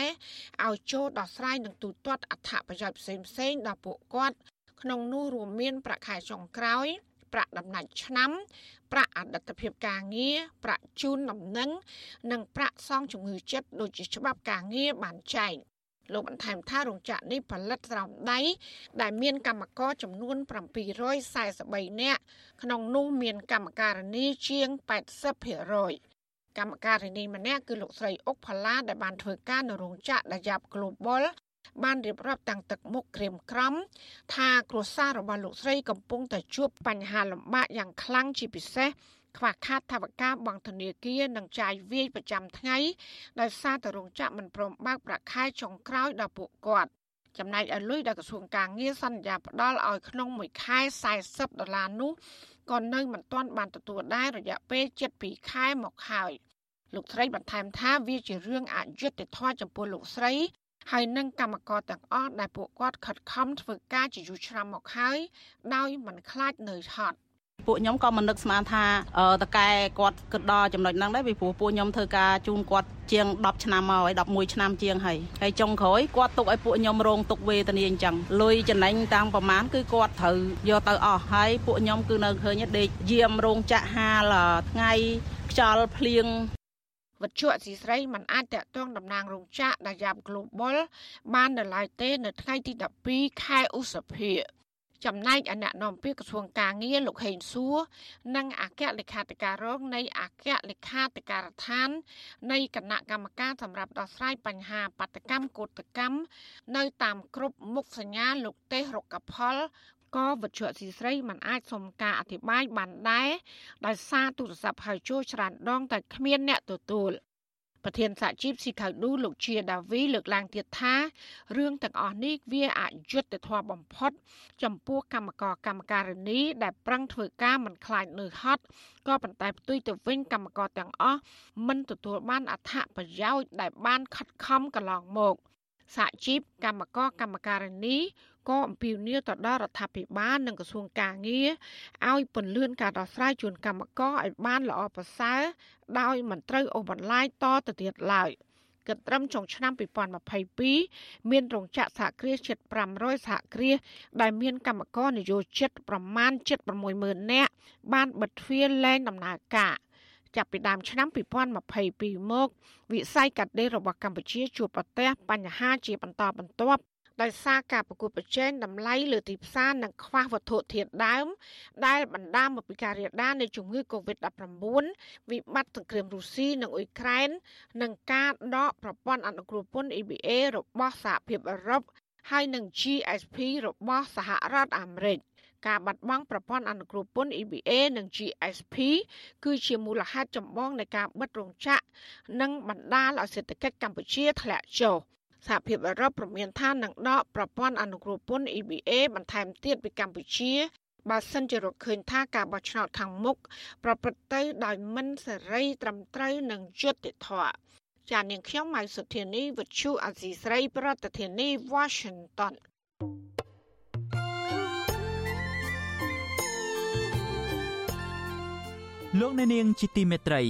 ឲ្យចូលដោះស្រាយនឹងទូទាត់អត្ថប្រយោជន៍ផ្សេងផ្សេងដល់ពួកគាត់ក្នុងនោះរួមមានប្រាក់ខែចុងក្រោយប្រាក់ដំណាច់ឆ្នាំប្រាក់អតីតភាពការងារប្រាក់ជូនដំណឹងនិងប្រាក់សងជំងឺចិត្តដូចជាច្បាប់ការងារបានចែង លោកបន្ថែមថារោងចក្រនេះផលិតស្រោមដៃដែលមានកម្មករចំនួន743នាក់ក្នុងនោះមានកម្មការិនីជាង80%កម្មការិនីម្នាក់គឺលោកស្រីអុកផល្លាដែលបានធ្វើការនៅរោងចក្រដាយ៉ាប់ Global បានរៀបរាប់តាំងទឹកមុខក្រៀមក្រំ ថាគ្រួសាររបស់លោកស្រីកំពុងតែជួបបញ្ហាលំបាកយ៉ាងខ្លាំងជាពិសេសខ្វះខាតថវិកាបង់ធនាគារនិងចាយវាយប្រចាំថ្ងៃដោយសារតែរោងចក្រមិនព្រមបើកប្រាក់ខែចុងក្រោយដល់ពួកគាត់ចំណែកឲ្យលុយដែលក្រសួងការងារសន្យាផ្ដល់ឲ្យក្នុងមួយខែ40ដុល្លារនោះក៏នៅមិនទាន់បានទទួលដែររយៈពេល7ខែមកហើយលោកស្រីបន្ថែមថាវាជារឿងអយុត្តិធម៌ចំពោះលោកស្រី ហើយនឹងកម្មករទាំងអស់ដែលពួកគាត់ខិតខំធ្វើការជាយូរឆ្នាំមកហើយដោយមិនខ្លាចនៅហត់ពួកខ្ញុំក៏មិននឹកស្មានថាតកែគាត់គិតដល់ចំណុចហ្នឹងដែរពីព្រោះពួកខ្ញុំធ្វើការជូនគាត់ជាង10ឆ្នាំមកហើយ11ឆ្នាំជាងហើយហើយចុងក្រោយគាត់ទុកឲ្យពួកខ្ញុំរងទុកវេទនាអញ្ចឹងលុយចំណេញតាំងប្រមាណគឺគាត់ត្រូវយកទៅអស់ហើយពួកខ្ញុំគឺនៅឃើញដេកយាមរោងចាក់ហាលថ្ងៃខ្យល់ភ្លៀង វត្ថុអសីស្រីមិនអាចតាក់ទងតំណាងរោងចក្រដែលយ៉ាប់ Global បាននៅឡើយទេ នៅថ្ងៃទី12ខែឧសភាចំណែកអនុនាំពាក្យក្រសួងការងារលោកហេងសួរនិងអគ្គលេខាធិការរងនៃអគ្គលេខាធិការដ្ឋាន នៃគណៈកម្មការសម្រាប់ដោះស្រាយបញ្ហាបាតកម្មកោតកម្មនៅតាមគ្រប់មុខសញ្ញាលោកទេសរុក្ខផល ក៏វិទ្យុស៊ីស្រីមិនអាចសុំការអធិប្បាយបានដែរដោយសារទូរស័ព្ទហៅចូលច្រើនដងតែគ្មានអ្នកទទួលប្រធានសហជីពស៊ីខៅឌូលោកជាដាវីលើកឡើងទៀតថារឿងទាំងអស់នេះវាអយុត្តិធម៌បំផុត ចំពោះកម្មករកម្មការិនី ដែលប្រឹងធ្វើការមិនខ្លាចនៅហត់ក៏ប៉ុន្តែផ្ទុយទៅវិញកម្មករទាំងអស់មិនទទួលបានអត្ថប្រយោជន៍ដែលបានខិតខំកន្លងមកសហជីពកម្មករកម្មការិនី ក៏អំពាវនាវទៅដល់រដ្ឋាភិបាលនិងក្រសួងកាងារឲ្យពន្លឿនការដោះស្រាយជូនកម្មករឲ្យបានល្អប្រសើរដោយមិនត្រូវអូសបន្លាយតទៅទៀតឡើយគិតត្រឹមចុងឆ្នាំ2022មានរោងចក្រសហគ្រាសជិត500សហគ្រាសដែលមានកម្មករនិយោជិតប្រមាណ760,000នាក់បានបិទទ្វារលែងដំណើរការចាប់ពីដើមឆ្នាំ2022មកវិស័យកាត់ដេររបស់កម្ពុជាជួបប្រទះបញ្ហាជាបន្តបន្ទាប់ ដោយសារការប្រកួតប្រជែងតម្លៃលើទីផ្សារនិងខ្វះវត្ថុធាតុដើម ដែលបណ្ដាលមកពីការរាលដាលនៃជំងឺ Covid-19 វិបត្តិសង្គ្រាមរុស្ស៊ីនិងអ៊ុយក្រែននិងការដកប្រព័ន្ធអនុគ្រោះពន្ធ EBA របស់សហភាពអឺរ៉ុបហើយនិង GSP របស់សហរដ្ឋអាមេរិកការបាត់បង់ប្រព័ន្ធអនុគ្រោះពន្ធ EBA និង GSP គឺជាមូលហេតុចម្បងនៃការបិទរោងចក្រនិងបណ្ដាលឲ្យសេដ្ឋកិច្ចកម្ពុជាធ្លាក់ចុះ សហភាពអឺរ៉ុបប្រមានថានឹងដកប្រព័ន្ធអនុគ្រោះពន្ធ EBA បន្ថែមទៀតពីកម្ពុជាបើសិនជារកឃើញថាការបោះឆ្នោតខាងមុខប្រព្រឹត្តទៅដោយមិនសេរីត្រឹមត្រូវនិងយុត្តិធម៌ចាននាងខ្ញុំម៉ៃសុធានីវិទ្យុអាស៊ីស្រី ប្រធានាធិបតី Washington លោកអ្នកនាងជាទីមេត្រី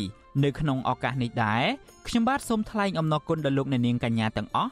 នៅក្នុងឱកាសនេះដែរខ្ញុំបាទសូមថ្លែងអំណរគុណដល់លោកអ្នកនាងកញ្ញាទាំងអស់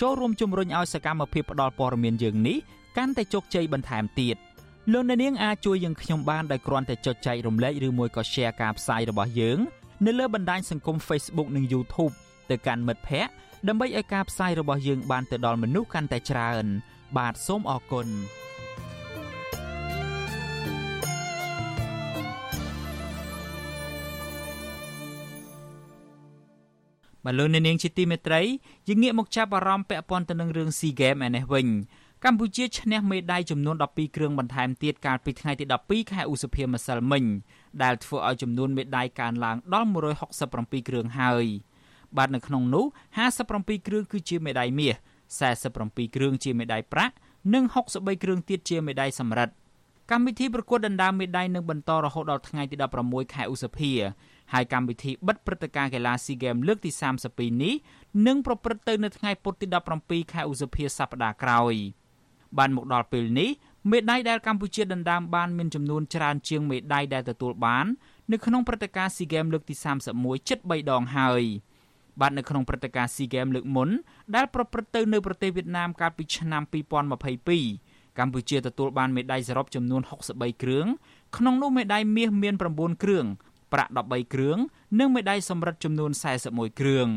ចូលរួមជំរុញឲ្យសកម្មភាពផ្តល់ព័ត៌មានយើងនេះកាន់តែជោគជ័យបន្ថែមទៀតលោកអ្នកនាងអាចជួយយើងខ្ញុំបានដោយគ្រាន់តែចុចចែករំលែកឬមួយក៏ Share ការផ្សាយរបស់យើងនៅលើបណ្ដាញសង្គម Facebook និង YouTube ទៅកាន់មិត្តភ័ក្តិដើម្បីឲ្យការផ្សាយរបស់យើងបានទៅដល់មនុស្សកាន់តែច្រើន បាទសូមអរគុណ បលូននាងជាទីមេត្រីយើងងាកមកចាប់អារម្មណ៍ពាក់ព័ន្ធទៅនឹងរឿង SEA Games ឯនេះវិញកម្ពុជាឈ្នះមេដាយចំនួន12គ្រឿងបន្ថែមទៀតកាលពីថ្ងៃទី12ខែឧសភាម្សិលមិញដែលធ្វើឲ្យចំនួនមេដាយកើនឡើងដល់167គ្រឿងហើយបាទនៅក្នុងនោះ57គ្រឿងគឺជាមេដាយមាស47គ្រឿងជាមេដាយប្រាក់និង63គ្រឿងទៀតជាមេដាយសំរឹទ្ធកម្មវិធីប្រកួតដណ្ដើមមេដាយនឹងបន្តរហូតដល់ថ្ងៃទី16ខែឧសភា ហើយកម្មវិធីបិទព្រឹត្តិការណ៍កីឡា SEA Games លើកទី32នេះនឹងប្រព្រឹត្តទៅនៅថ្ងៃពុធទី17ខែឧសភាសប្តាហ៍ក្រោយបានមកដល់ពេលនេះមេដាយដែលកម្ពុជាដណ្ដើមបានមានចំនួនច្រើនជាងមេដាយដែលទទួលបាននៅក្នុងព្រឹត្តិការណ៍ SEA Games លើកទី31ជិត3ដងហើយបាទនៅក្នុងព្រឹត្តិការណ៍ SEA Games លើកមុនដែលប្រព្រឹត្តទៅនៅប្រទេសវៀតណាមកាលពីឆ្នាំ2022កម្ពុជាទទួលបានមេដាយសរុបចំនួន63គ្រឿងក្នុងនោះមេដាយមាសមាន9គ្រឿង ប្រាក់13គ្រឿងនិងមេដាយសំរឹទ្ធចំនួន41គ្រឿង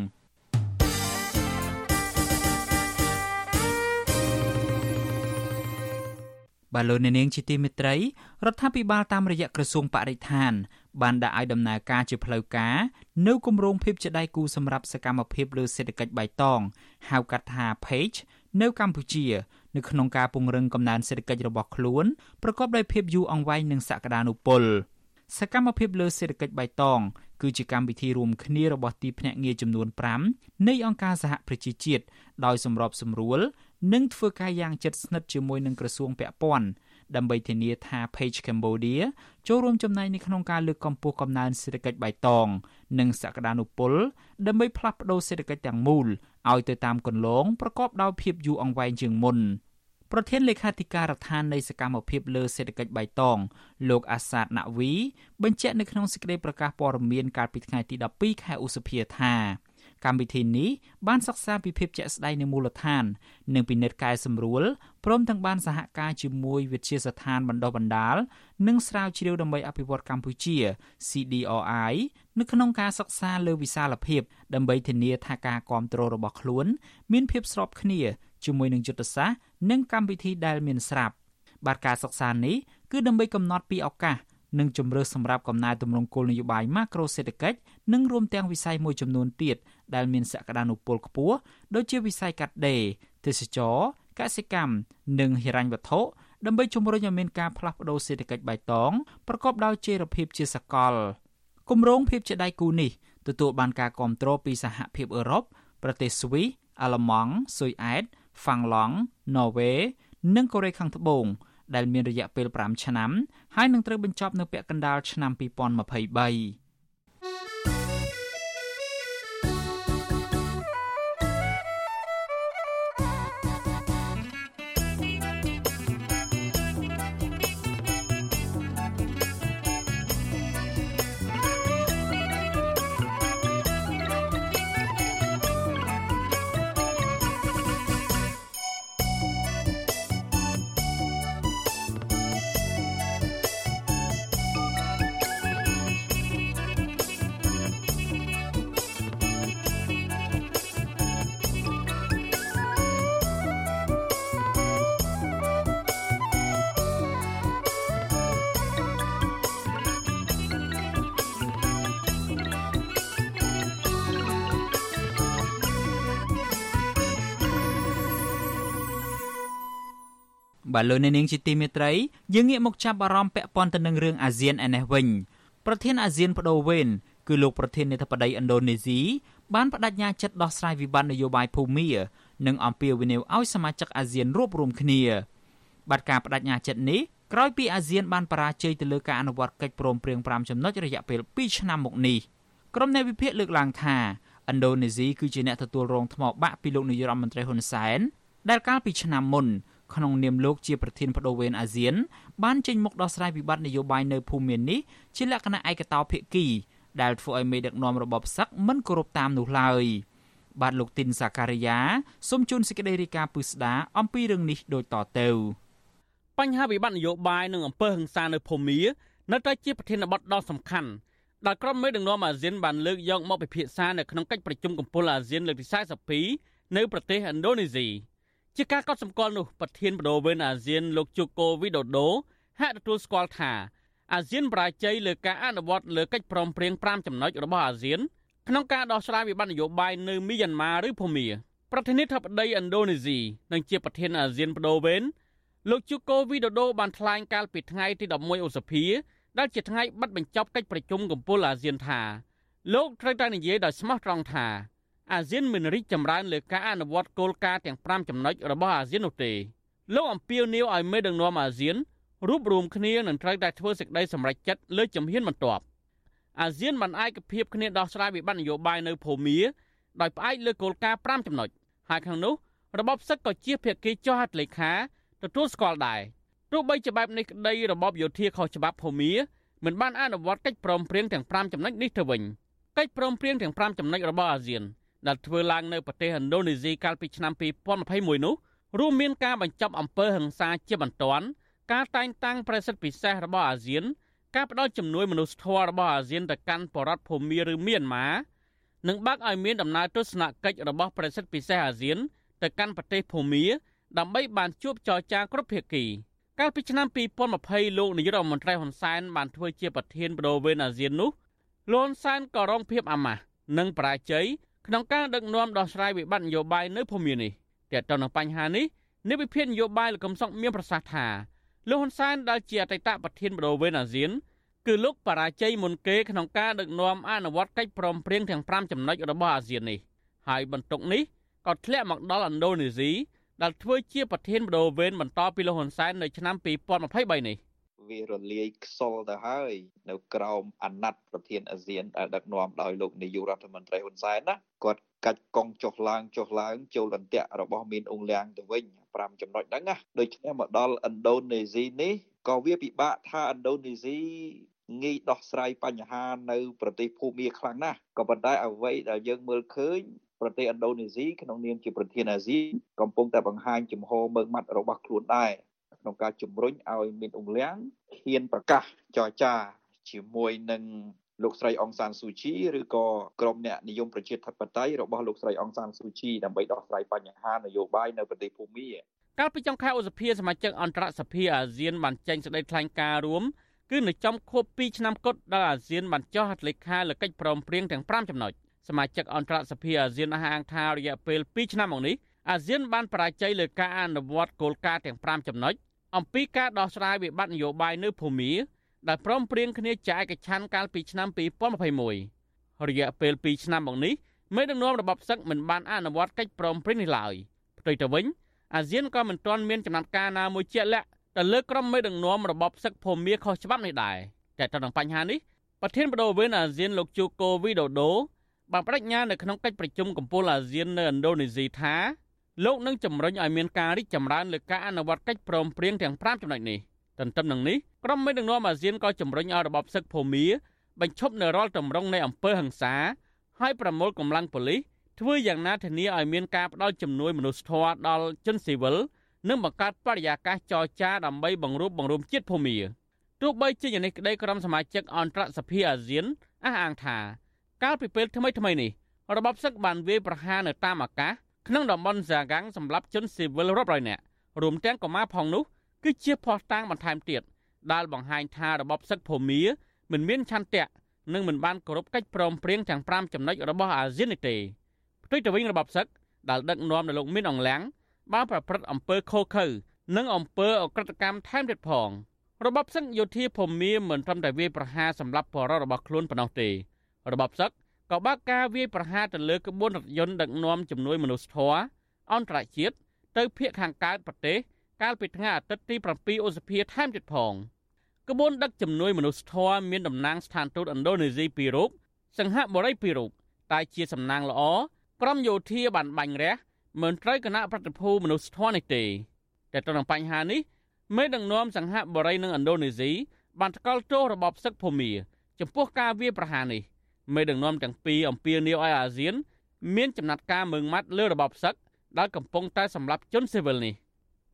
បាទលោកអ្នកនាងជាទីមេត្រីរដ្ឋាភិបាលតាមរយៈក្រសួងបរិស្ថាន បានដាក់ឲ្យដំណើរការជាផ្លូវការនៅគម្រោងភាពជាដៃគូសម្រាប់សកម្មភាពលើសេដ្ឋកិច្ចបៃតងហៅកាត់ថា PAGE នៅកម្ពុជានៅក្នុងការពង្រឹងកំណើនសេដ្ឋកិច្ចរបស់ខ្លួនប្រកបដោយភាពយូរអង្វែងនិងសក្តានុពល។ សកម្មភាពលើសេដ្ឋកិច្ចបៃតងគឺជាកម្មវិធីរួមគ្នារបស់ទីភ្នាក់ងារចំនួន5នៃអង្គការសហប្រជាជាតិដោយសម្របសម្រួល និងធ្វើការយ៉ាងជិតស្និទ្ធជាមួយនឹងក្រសួងពាក់ព័ន្ធដើម្បីធានាថា Page Cambodia ចូលរួមចំណែកនៅក្នុងការលើកកម្ពស់កំណើនសេដ្ឋកិច្ចបៃតង និងសក្តានុពល ដើម្បីផ្លាស់ប្តូរសេដ្ឋកិច្ចទាំងមូលឲ្យទៅតាមគន្លងប្រកបដោយភាពយូរអង្វែងជាងមុន។ ប្រធានលេខាធិការដ្ឋាននៃសកម្មភាពលើសេដ្ឋកិច្ចបៃតងលោកអាសាតណាវី បញ្ជាក់នៅក្នុងសេចក្តីប្រកាសព័ត៌មានកាលពីថ្ងៃទី12ខែឧសភាថាកម្មវិធីនេះបានសិក្សាពីភាពជាក់ស្ដែងនៅមូលដ្ឋាន និងពិនិត្យកែសម្រួលព្រមទាំងបានសហការជាមួយវិទ្យាស្ថានបណ្ដុះបណ្ដាល និងស្រាវជ្រាវដើម្បីអភិវឌ្ឍកម្ពុជា CDRI នៅក្នុងការសិក្សាលើវិសាលភាព ដើម្បីធានាថាការគ្រប់គ្រងរបស់ខ្លួន មានភាពស្របគ្នា ជាមួយនឹងយុទ្ធសាស្ត្រនិងកម្មវិធីដែលមានស្រាប់បាទការសិក្សានេះគឺដើម្បីកំណត់ពីឱកាសនិងជំរើសសម្រាប់កំណែទម្រង់គោលនយោបាយម៉ាក្រូសេដ្ឋកិច្ចនិងរួមទាំងវិស័យមួយចំនួនទៀតដែលមានសក្តានុពលខ្ពស់ដូចជាវិស័យកាត់ដេរទេសចរកសិកម្មនិងហិរញ្ញវត្ថុដើម្បីជំរុញឲ្យមានការផ្លាស់ប្តូរសេដ្ឋកិច្ចបៃតងប្រកបដោយចីរភាពជាសកលគម្រោងភាពជាដៃគូនេះទទួលបានការគ្រប់គ្រងពីសហភាពអឺរ៉ុបប្រទេសស្វីសអាល្លឺម៉ង់ស៊ុយអែត ហ្វាំងឡង់ណ័រវេនិងកូរ៉េខាងត្បូងដែលមានរយៈពេល5ឆ្នាំហើយនឹងត្រូវបញ្ចប់នៅពាក់កណ្ដាលឆ្នាំ2023 បាទលោកអ្នកនាងជាទីមេត្រីយើងងាកមកចាប់អារម្មណ៍ពាក់ព័ន្ធទៅនឹងរឿងអាស៊ានឯនេះវិញប្រធានអាស៊ានបដូវវេនគឺលោកប្រធាននាយកបដីឥណ្ឌូនេស៊ីបានបដិញ្ញាចិត្តដោះស្រាយវិបត្តិនយោបាយភូមានិងអំពាវនាវឲ្យសមាជិកអាស៊ានរួបរวมគ្នាបាត់ការបដិញ្ញាចិត្តនេះក្រោយពីអាស៊ានបានបរាជ័យទៅលើការអនុវត្តកិច្ចព្រមព្រៀង5ចំណុចរយៈពេល2ឆ្នាំមកនេះក្រុមអ្នកវិភាគលើកឡើងថាឥណ្ឌូនេស៊ីគឺជាអ្នកទទួលរងថ្មបាក់ពីលោកនាយរដ្ឋមន្ត្រីហ៊ុនសែនដែលកាលពីឆ្នាំមុន ក្នុងនាមលោកជាប្រធានបដូវវេនអាស៊ានបានចេញមុខដោះស្រាយវិបត្តិនយោបាយនៅភូមិមាននេះជាលក្ខណៈឯកតោភាគីដែលធ្វើឲ្យមេដឹកនាំរបបសឹកមិនគោរពតាមនោះឡើយបាទលោកទីនសាការីយ៉ាសូមជូនសេចក្តីរាយការណ៍ពឹស្ដាអំពីរឿងនេះដូចតទៅបញ្ហាវិបត្តិនយោបាយនិងអំពើហិង្សានៅភូមានៅតែជាប្រធានបទដ៏សំខាន់ដែលក្រុមមេដឹកនាំអាស៊ានបានលើកយកមកពិភាក្សានៅក្នុងកិច្ចប្រជុំកំពូលអាស៊ានលើកទី42នៅប្រទេសឥណ្ឌូនេស៊ី ជាការកត់សម្គាល់នោះប្រធានបដូវវេនអាស៊ានលោកជូកូវីដូដូហាក់ទទួលស្គាល់ថាអាស៊ានបរាជ័យលើការអនុវត្តលើកិច្ចព្រមព្រៀង5ចំណុចរបស់អាស៊ានក្នុងការដោះស្រាយវិបត្តិនយោបាយនៅមីយ៉ាន់ម៉ាឬភូមាប្រធានាធិបតីឥណ្ឌូនេស៊ីនិងជាប្រធានអាស៊ានបដូវវេនលោកជូកូវីដូដូបានថ្លែងកាលពីថ្ងៃទី11ឧសភាដែលជាថ្ងៃបិទបញ្ចប់កិច្ចប្រជុំកំពូលអាស៊ានថាលោកត្រូវតែនិយាយដោយស្មោះត្រង់ថា អាស៊ានមិនរីកចម្រើនលើការអនុវត្តគោលការណ៍ទាំង5ចំណុចរបស់អាស៊ាននោះទេលោកអំពាវនាវឲ្យមេដឹកនាំអាស៊ានរួបរวมគ្នានឹងត្រូវតែធ្វើសេចក្តីសម្រេចចិត្តលើជំហានបន្ទាប់អាស៊ានបានឯកភាពគ្នាដោះស្រាយវិបត្តិនយោបាយនៅភូមាដោយផ្អែកលើគោលការណ៍5ចំណុចហើយក្នុងនោះរបបសឹកក៏ជាភាគីចុះហត្ថលេខាទទួលស្គាល់ដែរទោះបីជាបែបនេះក្តីរបបយោធាខុសច្បាប់ភូមាមិនបានអនុវត្តកិច្ចព្រមព្រៀងទាំង5ចំណុចនេះទៅវិញកិច្ចព្រមព្រៀងទាំង5ចំណុចរបស់អាស៊ាន ដែលធ្វើឡើងនៅប្រទេសឥណ្ឌូនេស៊ីកាលពីឆ្នាំ2021នោះរួមមានការបញ្ចប់អំពើហិង្សាជាបន្ទាន់ការតែងតាំងប្រសិទ្ធពិសេសរបស់អាស៊ាន ការផ្ដល់ជំនួយមនុស្សធម៌របស់អាស៊ានទៅកាន់បរតភូមាឬមីយ៉ាន់ម៉ានិងបើកឲ្យមានដំណើរទស្សនកិច្ចរបស់ប្រសិទ្ធពិសេសអាស៊ាន ទៅកាន់ប្រទេសភូមាដើម្បីបានជួបចរចាគ្រប់ភាគីកាលពីឆ្នាំ2020លោកនាយករដ្ឋមន្ត្រីហ៊ុនសែនបានធ្វើជាប្រធានបដូវវេនអាស៊ាននោះលោកហ៊ុនសែនក៏រងភាពអាម៉ាស់និងបរាជ័យ ក្នុងការដឹកនាំដោះស្រាយវិបត្តិនយោបាយនៅភូមិនេះទាក់ទងនឹងបញ្ហានេះនាយវិភាគនយោបាយលោកកំសុកមានប្រសាសន៍ថាលោកហ៊ុនសែនដែលជាអតីតប្រធានបដូវវេនអាស៊ានគឺលោកបរាជ័យមុនគេក្នុងការដឹកនាំអនុវត្តកិច្ចព្រមព្រៀងទាំង5ចំណុចរបស់អាស៊ាននេះហើយបន្ទុកនេះក៏ធ្លាក់មកដល់ឥណ្ឌូនេស៊ីដែលធ្វើជាប្រធានបដូវវេនបន្តពីលោកហ៊ុនសែននៅឆ្នាំ2023នេះ វារលាយខ្សលទៅហើយ នៅក្រោមអាណត្តិប្រធានអាស៊ានដែលដឹកនាំដោយលោកនាយករដ្ឋមន្ត្រីហ៊ុនសែនណាគាត់កាច់កង់ចុះឡើងចុះឡើងចូលរន្ទាក់របស់មានអ៊ុងលៀងទៅវិញ5ចំណុចហ្នឹងណាដូច្នេះមកដល់ឥណ្ឌូនេស៊ីនេះក៏វាពិបាកថាឥណ្ឌូនេស៊ីងាយដោះស្រាយបញ្ហានៅប្រទេសភូមាខ្លាំងណាស់ក៏ប៉ុន្តែអ្វីដែលយើងមើលឃើញប្រទេសឥណ្ឌូនេស៊ីក្នុងនាមជាប្រធានអាស៊ានកំពុងតែបង្ហាញចំហមើងម៉ាត់របស់ខ្លួនដែរ ក្នុងការជំរុញឲ្យមានអង្លាំងហ៊ានប្រកាសចរចាជាមួយនឹងលោកស្រីអង្សានស៊ូជីឬក៏ក្រុមអ្នកនិយមប្រជាធិបតេយ្យរបស់លោកស្រីអង្សានស៊ូជីដើម្បីដោះស្រាយបញ្ហានយោបាយនៅប្រទេសភូមាកាលពីចុងខែឧសភាសមាជិកអន្តរសភាអាស៊ានបានចេញសេចក្តីថ្លែងការណ៍រួមគឺនៅចំខួប2ឆ្នាំគត់ដែលអាស៊ានបានចុះហត្ថលេខាលើកិច្ចព្រមព្រៀងទាំង5ចំណុចសមាជិកអន្តរសភាអាស៊ានអះអាងថារយៈពេល2ឆ្នាំមកនេះអាស៊ានបានបរាជ័យលើការអនុវត្តគោលការណ៍ទាំង5ចំណុច អំពីការដោះស្រាយវិបត្តិនយោបាយនៅភូមាដែលព្រមព្រៀងគ្នាជាឯកច្ឆ័ន្ទកាលពីឆ្នាំ2021រយៈពេល2ឆ្នាំមកនេះមេដឹកនាំរបបសឹកមិនបានអនុវត្តកិច្ចព្រមព្រៀងនេះឡើយផ្ទុយទៅវិញអាស៊ានក៏មិនទាន់មានចំណាត់ការណាមួយជាក់លាក់ទៅលើក្រុមមេដឹកនាំរបបសឹកភូមាខុសច្បាប់នេះដែរតែទៅនឹងបញ្ហានេះប្រធានបដូវវេនអាស៊ានលោកជូកូវីដូដូបានបដិញ្ញានៅក្នុងកិច្ចប្រជុំកំពូលអាស៊ាននៅឥណ្ឌូនេស៊ីថា លោកនឹងជំរុញឲ្យមានការរីកចម្រើនលើការអនុវត្តកិច្ចព្រមព្រៀងទាំង5ចំណុចនេះទន្ទឹមនឹងនេះក្រុមមេដឹកនាំអាស៊ានក៏ជំរុញឲ្យរបបសឹកភូមាបញ្ឈប់នៅរាល់ទម្រង់នៃអំពើហិង្សាហើយប្រមូលកម្លាំងប៉ូលីសធ្វើយ៉ាងណាធានាឲ្យមានការផ្ដល់ជំនួយមនុស្សធម៌ដល់ជនស៊ីវិលនិងបង្កើតបរិយាកាសចរចាដើម្បីបង្រួបបង្រួមជាតិភូមាទោះបីជាយ៉ាងនេះក្តីក្រុមសមាជិកអន្តរសភាអាស៊ានអះអាងថាកាលពីពេលថ្មីថ្មីនេះរបបសឹកបានវាយប្រហារនៅតាមអាកាស ក្នុងតំបន់ហ្សាហ្គាំងសម្រាប់ជនស៊ីវិលរាប់រយនាក់រួមទាំងកុមារផងនោះគឺជាភ័ស្តុតាងបន្ថែមទៀតដែលបង្ហាញថារបបសឹកភូមាមិនមានឆន្ទៈនិងមិនបានគោរពកិច្ចព្រមព្រៀងទាំង5ចំណុចរបស់អាស៊ាននេះទេផ្ទុយទៅវិញរបបសឹកដែលដឹកនាំដោយលោកមីនអងឡាំងបានប្រព្រឹត្តអំពើខុសខើនិងអំពើអក្រិតកម្មថែមទៀតផងរបបសឹកយោធាភូមាមិនត្រឹមតែវាយប្រហារសម្រាប់បរិបទរបស់ខ្លួនប៉ុណ្ណោះទេរបបសឹក ក៏បើកការវាយប្រហារទៅលើក្បួនរថយន្តដឹកនាំជំនួយមនុស្សធម៌អន្តរជាតិទៅភៀកខាងកើតប្រទេសកាលពីថ្ងៃអាទិត្យទី7ឧសភាថែមទៀតផងក្បួនដឹកជំនួយមនុស្សធម៌មានតំណាងស្ថានទូតឥណ្ឌូនេស៊ីពីររូបសង្ហបុរីពីររូបតែជាសំណាងល្អក្រុមយោធាបានបាញ់រះមិនត្រូវគណៈប្រតិភូមនុស្សធម៌នេះទេតែទៅនឹងបញ្ហានេះមេដឹកនាំសង្ហបុរីនិងឥណ្ឌូនេស៊ីបានថ្កោលទោសរបបសឹកភូមា ចំពោះការវាយប្រហារនេះ មេដឹកនាំទាំងពីរអំពាវនាវឲ្យអាស៊ាន មានចំណាត់ការមើងម៉ាត់លើរបបសឹកដែលកំពុងតែសម្លាប់ជនស៊ីវិលនេះ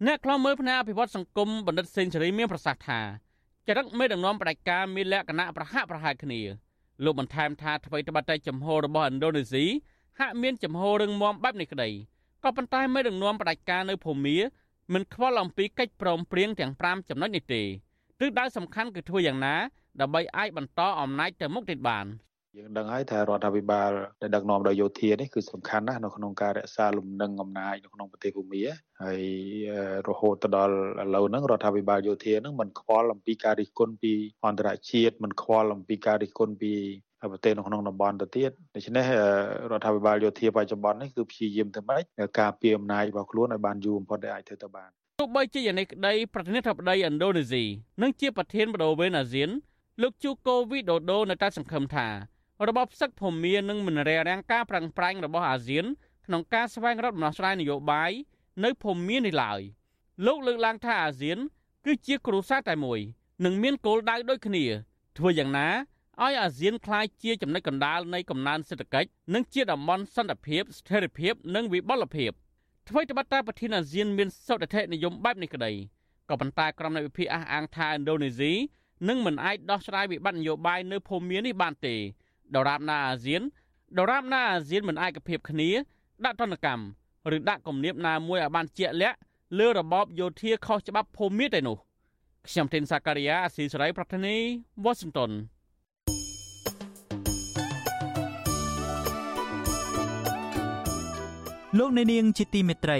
អ្នកខ្លំមើលផ្នែកអភិវឌ្ឍសង្គមបណ្ឌិតសេនស៊ូរីមានប្រសាសន៍ថាចរិតមេដឹកនាំផ្ដាច់ការមានលក្ខណៈប្រហាក់ប្រហែលគ្នាលោកបន្ថែមថាអ្វីត្បិតតែចំហរបស់ឥណ្ឌូនេស៊ីហាក់មានចំហររឹងមាំបែបនេះក្តីក៏ប៉ុន្តែមេដឹកនាំផ្ដាច់ការនៅភូមាមិនខ្វល់អំពីកិច្ចព្រមព្រៀងទាំង5ចំណុចនេះទេទិសដៅសំខាន់គឺធ្វើយ៉ាងណាដើម្បីអាចបន្តអំណាចទៅមុខទៀតបាន យើងដឹងហើយថារដ្ឋាភិបាលដែលដឹកនាំដោយយោធានេះគឺសំខាន់ណាស់នៅក្នុងការរក្សាលំនឹងអំណាចនៅក្នុងប្រទេសភូមាហើយរហូតទៅដល់ឥឡូវហ្នឹងរដ្ឋាភិបាលយោធាហ្នឹងមិនខ្វល់អំពីការរិះគន់ពីអន្តរជាតិមិនខ្វល់អំពីការរិះគន់ពីប្រទេសនៅក្នុងតំបន់ទៅទៀតដូច្នេះរដ្ឋាភិបាលយោធាបច្ចុប្បន្ននេះគឺព្យាយាមធ្វើម៉េចការពារអំណាចរបស់ខ្លួនឲ្យបានយូរបំផុតដែលអាចធ្វើទៅបានទោះបីជាយ៉ាងនេះក្តីប្រធានាធិបតីឥណ្ឌូនេស៊ីនិងជាប្រធានបដូវវេនអាស៊ានលោកជូកូវីដូដូនៅតែសង្ឃឹមថា របបសឹកភូមានឹងមិនរារាំងការប្រឹងប្រែងរបស់អាស៊ានក្នុងការស្វែងរកដំណោះស្រាយនយោបាយនៅភូមានេះឡើយលោកលើកឡើងថាអាស៊ាន គឺជាគ្រួសារតែមួយនិងមានគោលដៅដូចគ្នា ធ្វើយ៉ាងណាឲ្យអាស៊ានក្លាយជាចំណុចកណ្ដាលនៃកំណើនសេដ្ឋកិច្ចនិងជាតំបន់សន្តិភាពស្ថិរភាពនិងវិបលភាពអ្វីត្បិតតែប្រធានអាស៊ានមានសុទ្ធិដ្ឋិនិយមបែបនេះក្តីក៏ប៉ុន្តែក្រុមនៃវិភាគអះអាងថាឥណ្ឌូនេស៊ីនឹងមិនអាចដោះស្រាយវិបត្តិនយោបាយនៅភូមានេះបានទេ ដរាបណាអាស៊ានដរាបណាអាស៊ានមិនឯកភាពគ្នាដាក់ទណ្ឌកម្មឬដាក់គំនាបណាមួយឲ្យបានជាក់លាក់លើរបបយោធាខុសច្បាប់ភូមិទេនោះខ្ញុំធីនសាការីយ៉ាអស៊ីសេរីប្រធានីវ៉ាស៊ីនតោនលោកអ្នកនាងជាទីមេត្រី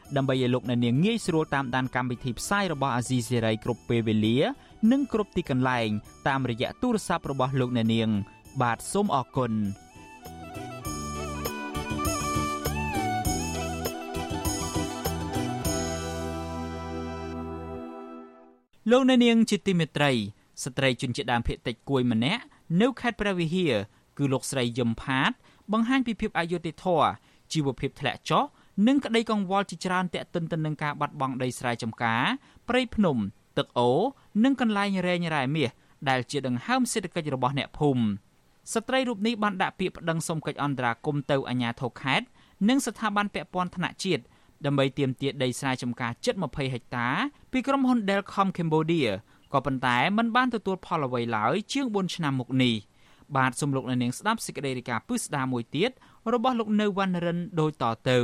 ដើម្បីឲ្យលោកអ្នកនាងងាយស្រួលតាមដានកម្មវិធីផ្សាយរបស់អាស៊ីសេរីគ្រប់ពេលវេលា និងគ្រប់ទីកន្លែង តាមរយៈទូរស័ព្ទរបស់លោកអ្នកនាង បាទសូមអរគុណលោកអ្នកនាងជាទីមេត្រីស្ត្រីជនជាតិដើមភាគតិចគួយម្នាក់នៅខេត្តព្រះវិហារគឺលោកស្រីយឹមផាត បង្ហាញពីភាពអយុត្តិធម៌ជីវភាពធ្លាក់ចុះ និងក្តីកង្វល់ជាច្រើនទាក់ទិនទៅនឹងការបាត់បង់ដីស្រែចម្ការព្រៃភ្នំ ទឹកអូរនិងកន្លែងរែងរ៉ែមាសដែលជាដង្ហើមសេដ្ឋកិច្ចរបស់អ្នកភូមិស្ត្រីរូបនេះបានដាក់ពាក្យប្តឹងសុំកិច្ចអន្តរាគមន៍ទៅអាជ្ញាធរខេត្តនិងស្ថាប័នពាក់ព័ន្ធថ្នាក់ជាតិដើម្បីទាមទារដីស្រែចម្ការជិត20ហិកតាពីក្រុមហ៊ុន Delcom Cambodia ក៏ប៉ុន្តែมันបានទទួលផលអ្វីឡើយជាង4ឆ្នាំមកនេះបាទសំលោកនៅនាងស្ដាប់សេចក្តីរាយការណ៍ពឹស្ដាមួយទៀតរបស់លោកនៅវណ្ណរិនដូចតទៅ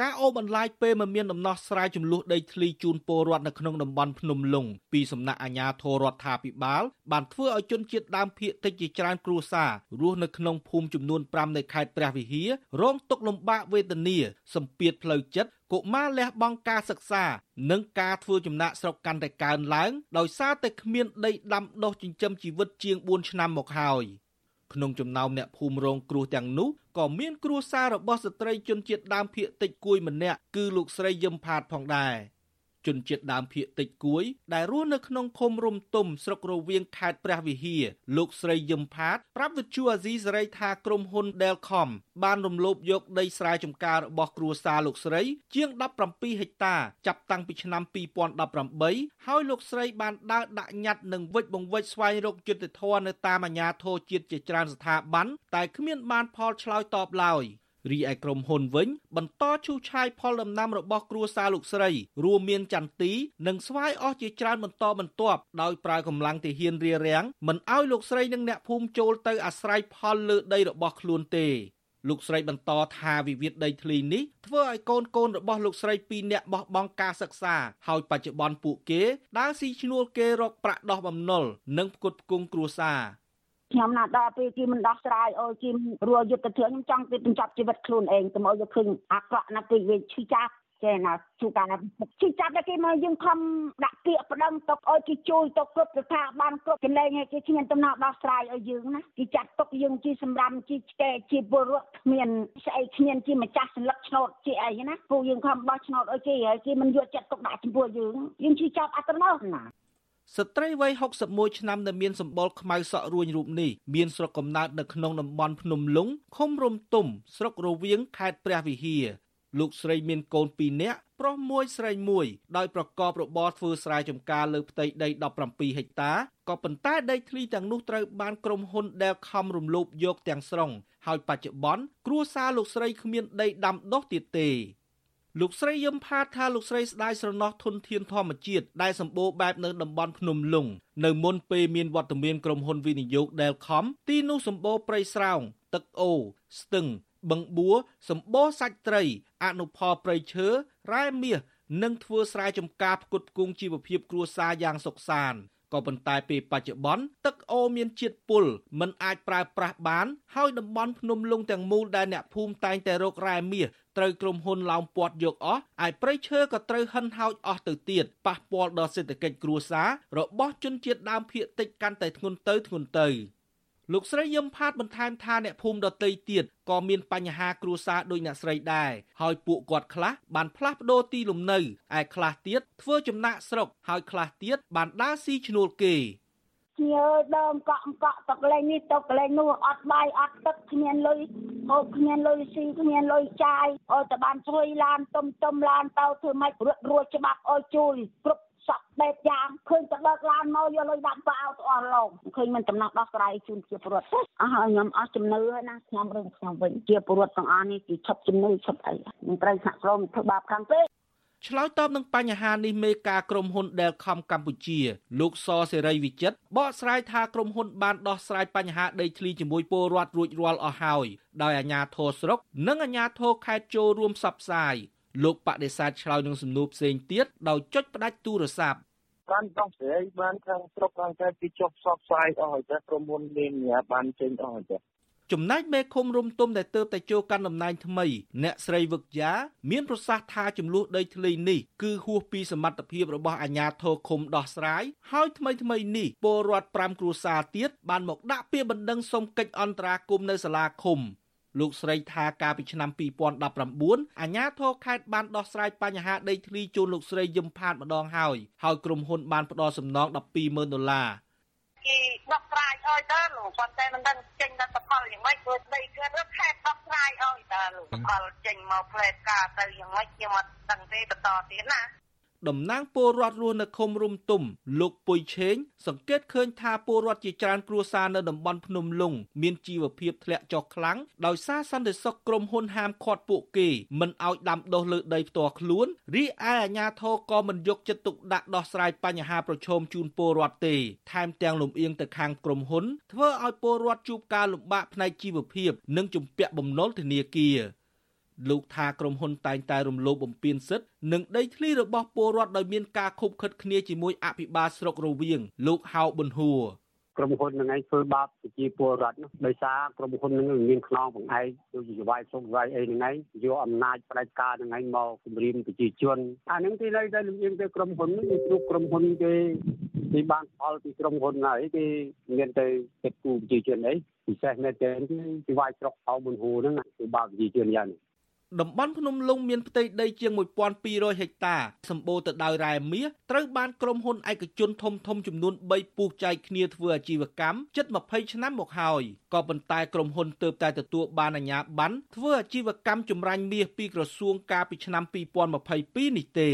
ការអូបន្លាយពេលមិនមានដំណោះស្រាយចំនួនដីធ្លីជូនពលរដ្ឋនៅក្នុងតំបន់ភ្នំលុងពីសំណាក់អាជ្ញាធររដ្ឋាភិបាលបានធ្វើឲ្យជនជាតិដើមភាគតិចជាច្រើនគ្រួសាររស់នៅក្នុងភូមិចំនួន5នៃខេត្តព្រះវិហាររងទុក្ខលំបាកវេទនាសម្ពាធផ្លូវចិត្តកុមារលះបង់ការសិក្សា និងការធ្វើចំណាក់ស្រុកកាន់តែកើនឡើងដោយសារតែគ្មានដីដាំដុះចិញ្ចឹមជីវិតជាង4ឆ្នាំមកហើយ។ ក្នុងចំណោមអ្នកភូមិរងគ្រោះទាំងនោះក៏មានគ្រួសាររបស់ស្ត្រីជនជាតិដើមភាគតិចគួយម្នាក់គឺលោកស្រីយឹមផាតផងដែរ ជនជាតិដើមភាគតិចគួយ ដែលរស់នៅក្នុងឃុំរំទុំស្រុករវៀងខេត្តព្រះវិហារលោកស្រីយឹមផាតប្រាប់វិទ្យុអាស៊ីសេរីថាក្រុមហ៊ុន Delcom បានរំលោភយកដីស្រែចម្ការរបស់គ្រួសារលោកស្រី ជាង17ហិកតា ចាប់តាំងពីឆ្នាំ2018ហើយលោកស្រីបានដើរដាក់ញត្តិនិងវិច្ចបង្វិច្ចស្វែងរកយុត្តិធម៌នៅតាមអាជ្ញាធរជាតិជាច្រើនស្ថាប័នតែគ្មានបានផលឆ្លើយតបឡើយ។ រីឯក្រុមហ៊ុនវិញ បន្តឈូសឆាយផលដំណាំរបស់គ្រួសារលោកស្រី រួមមានចន្ទទី និងស្វាយអស់ជាច្រើនបន្តបន្ទាប់ដោយប្រើកម្លាំងទាហានរារាំងមិនឲ្យលោកស្រីនិងអ្នកភូមិចូលទៅអាស្រ័យផលលើដីរបស់ខ្លួនទេលោកស្រីបន្តថាវិវាទដីធ្លីនេះធ្វើឲ្យកូនកូនរបស់លោកស្រីពីរនាក់បោះបង់ការសិក្សាហើយបច្ចុប្បន្នពួកគេដើរស៊ីឈ្នួលគេរកប្រាក់ដោះបំណុលនិងផ្គត់ផ្គង់គ្រួសារ ខ្ញុំណាដល់ពេលគេមិនដោះស្រាយអូគេរួយុទ្ធធឿខ្ញុំចង់ទៅបញ្ចប់ជីវិតខ្លួនឯងទៅមកយកឃើញអាក្រក់ណាស់ពេកវាឈឺចាប់ចេះណាជួការឈឺចាប់តែគេមកយើងខំដាក់ពាក្យប្តឹងទុកឲ្យគេជួយទុកគ្រប់ស្ថាប័នគ្រប់កន្លែងឲ្យគេគ្មានដំណោះដោះស្រាយឲ្យយើងណាគេចាត់ទុកយើងជាសម្រាប់ជាឆ្កែជាពលរដ្ឋគ្មានស្អីគ្មានជាម្ចាស់សន្លឹកឆ្នោតជាអីណាពូយើងខំបោះឆ្នោតឲ្យគេហើយគេមិនយកចិត្តទុកដាក់ចំពោះយើងយើងឈឺចាប់អត់ទៅណា ស្ត្រីវ័យ61ឆ្នាំដែលមានសម្បុរខ្មៅសក់រួញរូបនេះមានស្រុកកំណើតនៅក្នុងតំបន់ភ្នំលុងឃុំរំទុំស្រុករវៀងខេត្តព្រះវិហារលោកស្រីមានកូន2នាក់ប្រុសមួយស្រីមួយដោយប្រកបរបរធ្វើស្រែចម្ការលើផ្ទៃដី17ហិកតាក៏ប៉ុន្តែដីធ្លីទាំងនោះត្រូវបានក្រុមហ៊ុន ដែលខំរំលោភយកទាំងស្រុងហើយបច្ចុប្បន្នគ្រួសារលោកស្រីគ្មានដីដាំដុះទៀតទេ លោកស្រីយឹមផាតថាលោកស្រីស្ដាយស្រណោះធនធានធម្មជាតិដែលសម្បូរបែបនៅតំបន់ភ្នំលុងនៅមុនពេលមានវត្តមានក្រុមហ៊ុនវិនិយោគ Delcom ទីនោះសម្បូរព្រៃស្រោង ទឹកអូស្ទឹងបឹងបួសម្បូរសាច់ត្រី អនុផលព្រៃឈើរ៉ែមាសនិងធ្វើស្រែចម្ការផ្គត់ផ្គង់ជីវភាពគ្រួសារយ៉ាងសុខសាន្តក៏ប៉ុន្តែពេលបច្ចុប្បន្នទឹកអូរមានជាតិពុលមិនអាចប្រើប្រាស់បាន ហើយតំបន់ភ្នំលុងទាំងមូលដែលអ្នកភូមិតែងតែរករ៉ែមាស ត្រូវក្រុមហ៊ុនឡោមព័ទ្ធយកអស់ឯព្រៃឈើក៏ត្រូវហិនហោចអស់ទៅទៀតប៉ះពាល់ដល់សេដ្ឋកិច្ចគ្រួសាររបស់ជនជាតិដើមភាគតិចកាន់តែធ្ងន់ទៅធ្ងន់ទៅលោកស្រីយឹមផាតបន្ថែមថាអ្នកភូមិដតីទៀតក៏មានបញ្ហាគ្រួសារដូចអ្នកស្រីដែរហើយពួកគាត់ខ្លះបានផ្លាស់ប្ដូរទីលំនៅឯខ្លះទៀតធ្វើចំណាក់ស្រុកហើយខ្លះទៀតបានដើរស៊ីឈ្នួលគេ ញើដើមកក់កក់ទឹកលេងនេះទឹកលេងនោះអត់បាយអត់ទឹកគ្មានលុយហូបគ្មានលុយស៊ីគ្មានលុយចាយអត់តែបានជួយឡានទុំទុំឡានទៅធ្វើម៉េចរត់រួចច្បាប់អោយជួយគ្រប់សក់បែបយ៉ាងឃើញទៅបើកឡានមកយកលុយដាក់ប៉ៅទៅអស់លោកឃើញមិនតំណោះដោះស្រាយជូនជាពលរដ្ឋអស់ហើយខ្ញុំអស់ជំនឿហើយណាខ្ញុំរឿងខ្ញុំវិញជាពលរដ្ឋទាំងអស់នេះគឺឈប់ជំនឿឈប់អីមិនត្រូវសហក្រមធ្វើបាបខាងពេក ឆ្លើយតបនឹងបញ្ហានេះមេការក្រុមហ៊ុន Delcom កម្ពុជា លោកសសេរីវិចិត្របកស្រាយថាក្រុមហ៊ុនបានដោះស្រាយបញ្ហាដីធ្លីជាមួយពលរដ្ឋរួចរាល់អស់ហើយដោយអាជ្ញាធរស្រុក និងអាជ្ញាធរខេត្តចូលរួមផ្សព្វផ្សាយលោកបដិសេធឆ្លើយនឹងសំណួរផ្សេងទៀតដោយចុចផ្ដាច់ទូរស័ព្ទបានដោះស្រាយបានខាងស្រុកខាងខេត្តពីចុះផ្សព្វផ្សាយអស់ហើយតែក្រុមហ៊ុនមានបានចេញអស់ហើយ ចំណែកមេឃុំរុំទុំដែលទើបតែចូលកាន់តំណែងថ្មី អ្នកស្រីវឹកយ៉ាមានប្រសាសន៍ថាចំនួនដីធ្លីនេះគឺហួសពីសមត្ថភាពរបស់អាជ្ញាធរឃុំដោះស្រាយហើយថ្មីថ្មីនេះពលរដ្ឋ5គ្រួសារទៀតបានមកដាក់ពាក្យបណ្ដឹងសុំកិច្ចអន្តរាគមន៍នៅសាលាឃុំលោកស្រីថាកាលពីឆ្នាំ2019អាជ្ញាធរខេត្តបានដោះស្រាយបញ្ហាដីធ្លីជូនលោកស្រីយឹមផាតម្ដងហើយហើយក្រុមហ៊ុនបានផ្ដល់សំណង120,000ដុល្លារ គេដោះស្រាយអើយតើលោកប៉ុន្តែមិនដឹងចេញដល់ផលយ៉ាងម៉េចព្រោះដីគឺរត់ខេតដោះស្រាយអើយតើលោកផលចេញមកផ្លែផ្កាទៅយ៉ាងម៉េចខ្ញុំអត់ដឹងទេបន្តទៀតណា តំណាងពលរដ្ឋរស់នៅឃុំរុំទុំលោកពុយឆេង សង្កេតឃើញថាពលរដ្ឋជាច្រើនគ្រួសារនៅតំបន់ភ្នំលុងមានជីវភាពធ្លាក់ចុះខ្លាំងដោយសារសន្តិសុខក្រុមហ៊ុនហាមឃាត់ពួកគេមិនឲ្យដាំដុះលើដីផ្ទាល់ខ្លួនរីឯអាជ្ញាធរក៏មិនយកចិត្តទុកដាក់ដោះស្រាយបញ្ហាប្រឈមជូនពលរដ្ឋទេថែមទាំងលំអៀងទៅខាងក្រុមហ៊ុនធ្វើឲ្យពលរដ្ឋជួបការលំបាកផ្នែកជីវភាព និងជំពាក់បំណុលធនាគារ លោកថាក្រុមហ៊ុនតែងតែរំលោភបំពានសិទ្ធិនិងដីធ្លីរបស់ពលរដ្ឋដោយមានការខុបខិតគ្នាជាមួយអភិបាលស្រុករវៀងលោកហៅប៊ុនហួរក្រុមហ៊ុននឹងឯងធ្វើបាបប្រជាពលរដ្ឋនោះដោយសារក្រុមហ៊ុននឹងមានខ្នងបង្អែកដូចជាវាយសុកវាយអីនឹងឯងយកអំណាចផ្ដាច់ការនឹងឯងមកគម្រាមប្រជាជនអានឹងទីនៅតែលំអៀងទៅក្រុមហ៊ុននេះគ្រប់ក្រុមហ៊ុនគេគេបានផលពីក្រុមហ៊ុនហើយគេមានទៅចិត្តគូប្រជាជនអីពិសេសមែនទែនគឺវាយស្រុកអោមុនហូហ្នឹងគឺបាបប្រជាជនយ៉ាងនេះ តំបន់ភ្នំលុងមានផ្ទៃដីជាង1200ហិកតាសម្បូរទៅដោយរ៉ែមាសត្រូវបានក្រុមហ៊ុនឯកជនធំធំចំនួន3ពុះចែកគ្នាធ្វើអាជីវកម្មជិត20ឆ្នាំមកហើយក៏ប៉ុន្តែក្រុមហ៊ុនទើបតែទទួលបានអាជ្ញាប័ណ្ណធ្វើអាជីវកម្មចម្រាញ់មាសពីក្រសួងកាលពីឆ្នាំ2022នេះទេ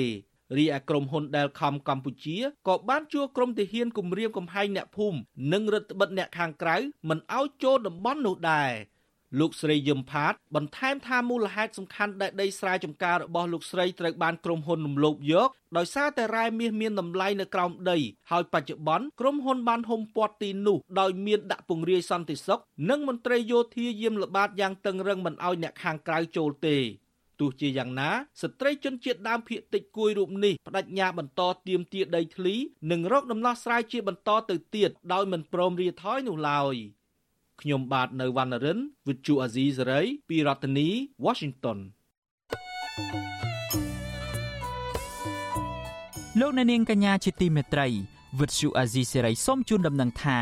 រីឯក្រុមហ៊ុន Delcom កម្ពុជាក៏បានជួក្រុមទាហានគម្រាមកំហែងអ្នកភូមិនិងរដ្ឋបិទអ្នកខាងក្រៅមិនឲ្យចូលតំបន់នោះដែរ លោកស្រីយឹមផាតបន្ថែមថាមូលហេតុសំខាន់ដែលដីស្រែចម្ការរបស់លោកស្រីត្រូវបានក្រុមហ៊ុនរំលោភយកដោយសារតែរ៉ែមាសមានតម្លៃនៅក្រោមដីហើយបច្ចុប្បន្នក្រុមហ៊ុនបានហុំព័ទ្ធទីនោះដោយមានដាក់ពង្រាយសន្តិសុខនិងមន្ត្រីយោធាយាមល្បាតយ៉ាងតឹងរឹងមិនឲ្យអ្នកខាងក្រៅចូលទេទោះជាយ៉ាងណាស្ត្រីជនជាតិដើមភាគតិចគួយរូបនេះបដិញ្ញាបន្តទៀមទាដីធ្លី និងរកដំណោះស្រាយជាបន្តទៅទៀតដោយមិនព្រមរាថយនោះឡើយ។ ខ្ញុំបាទនៅវណ្ណរិន With Chu Azizi Saray ពីរដ្ឋធានី Washington លោកអ្នកនាងកញ្ញាជាទីមេត្រី With Chu Azizi Saray សូមជូនដំណឹងថា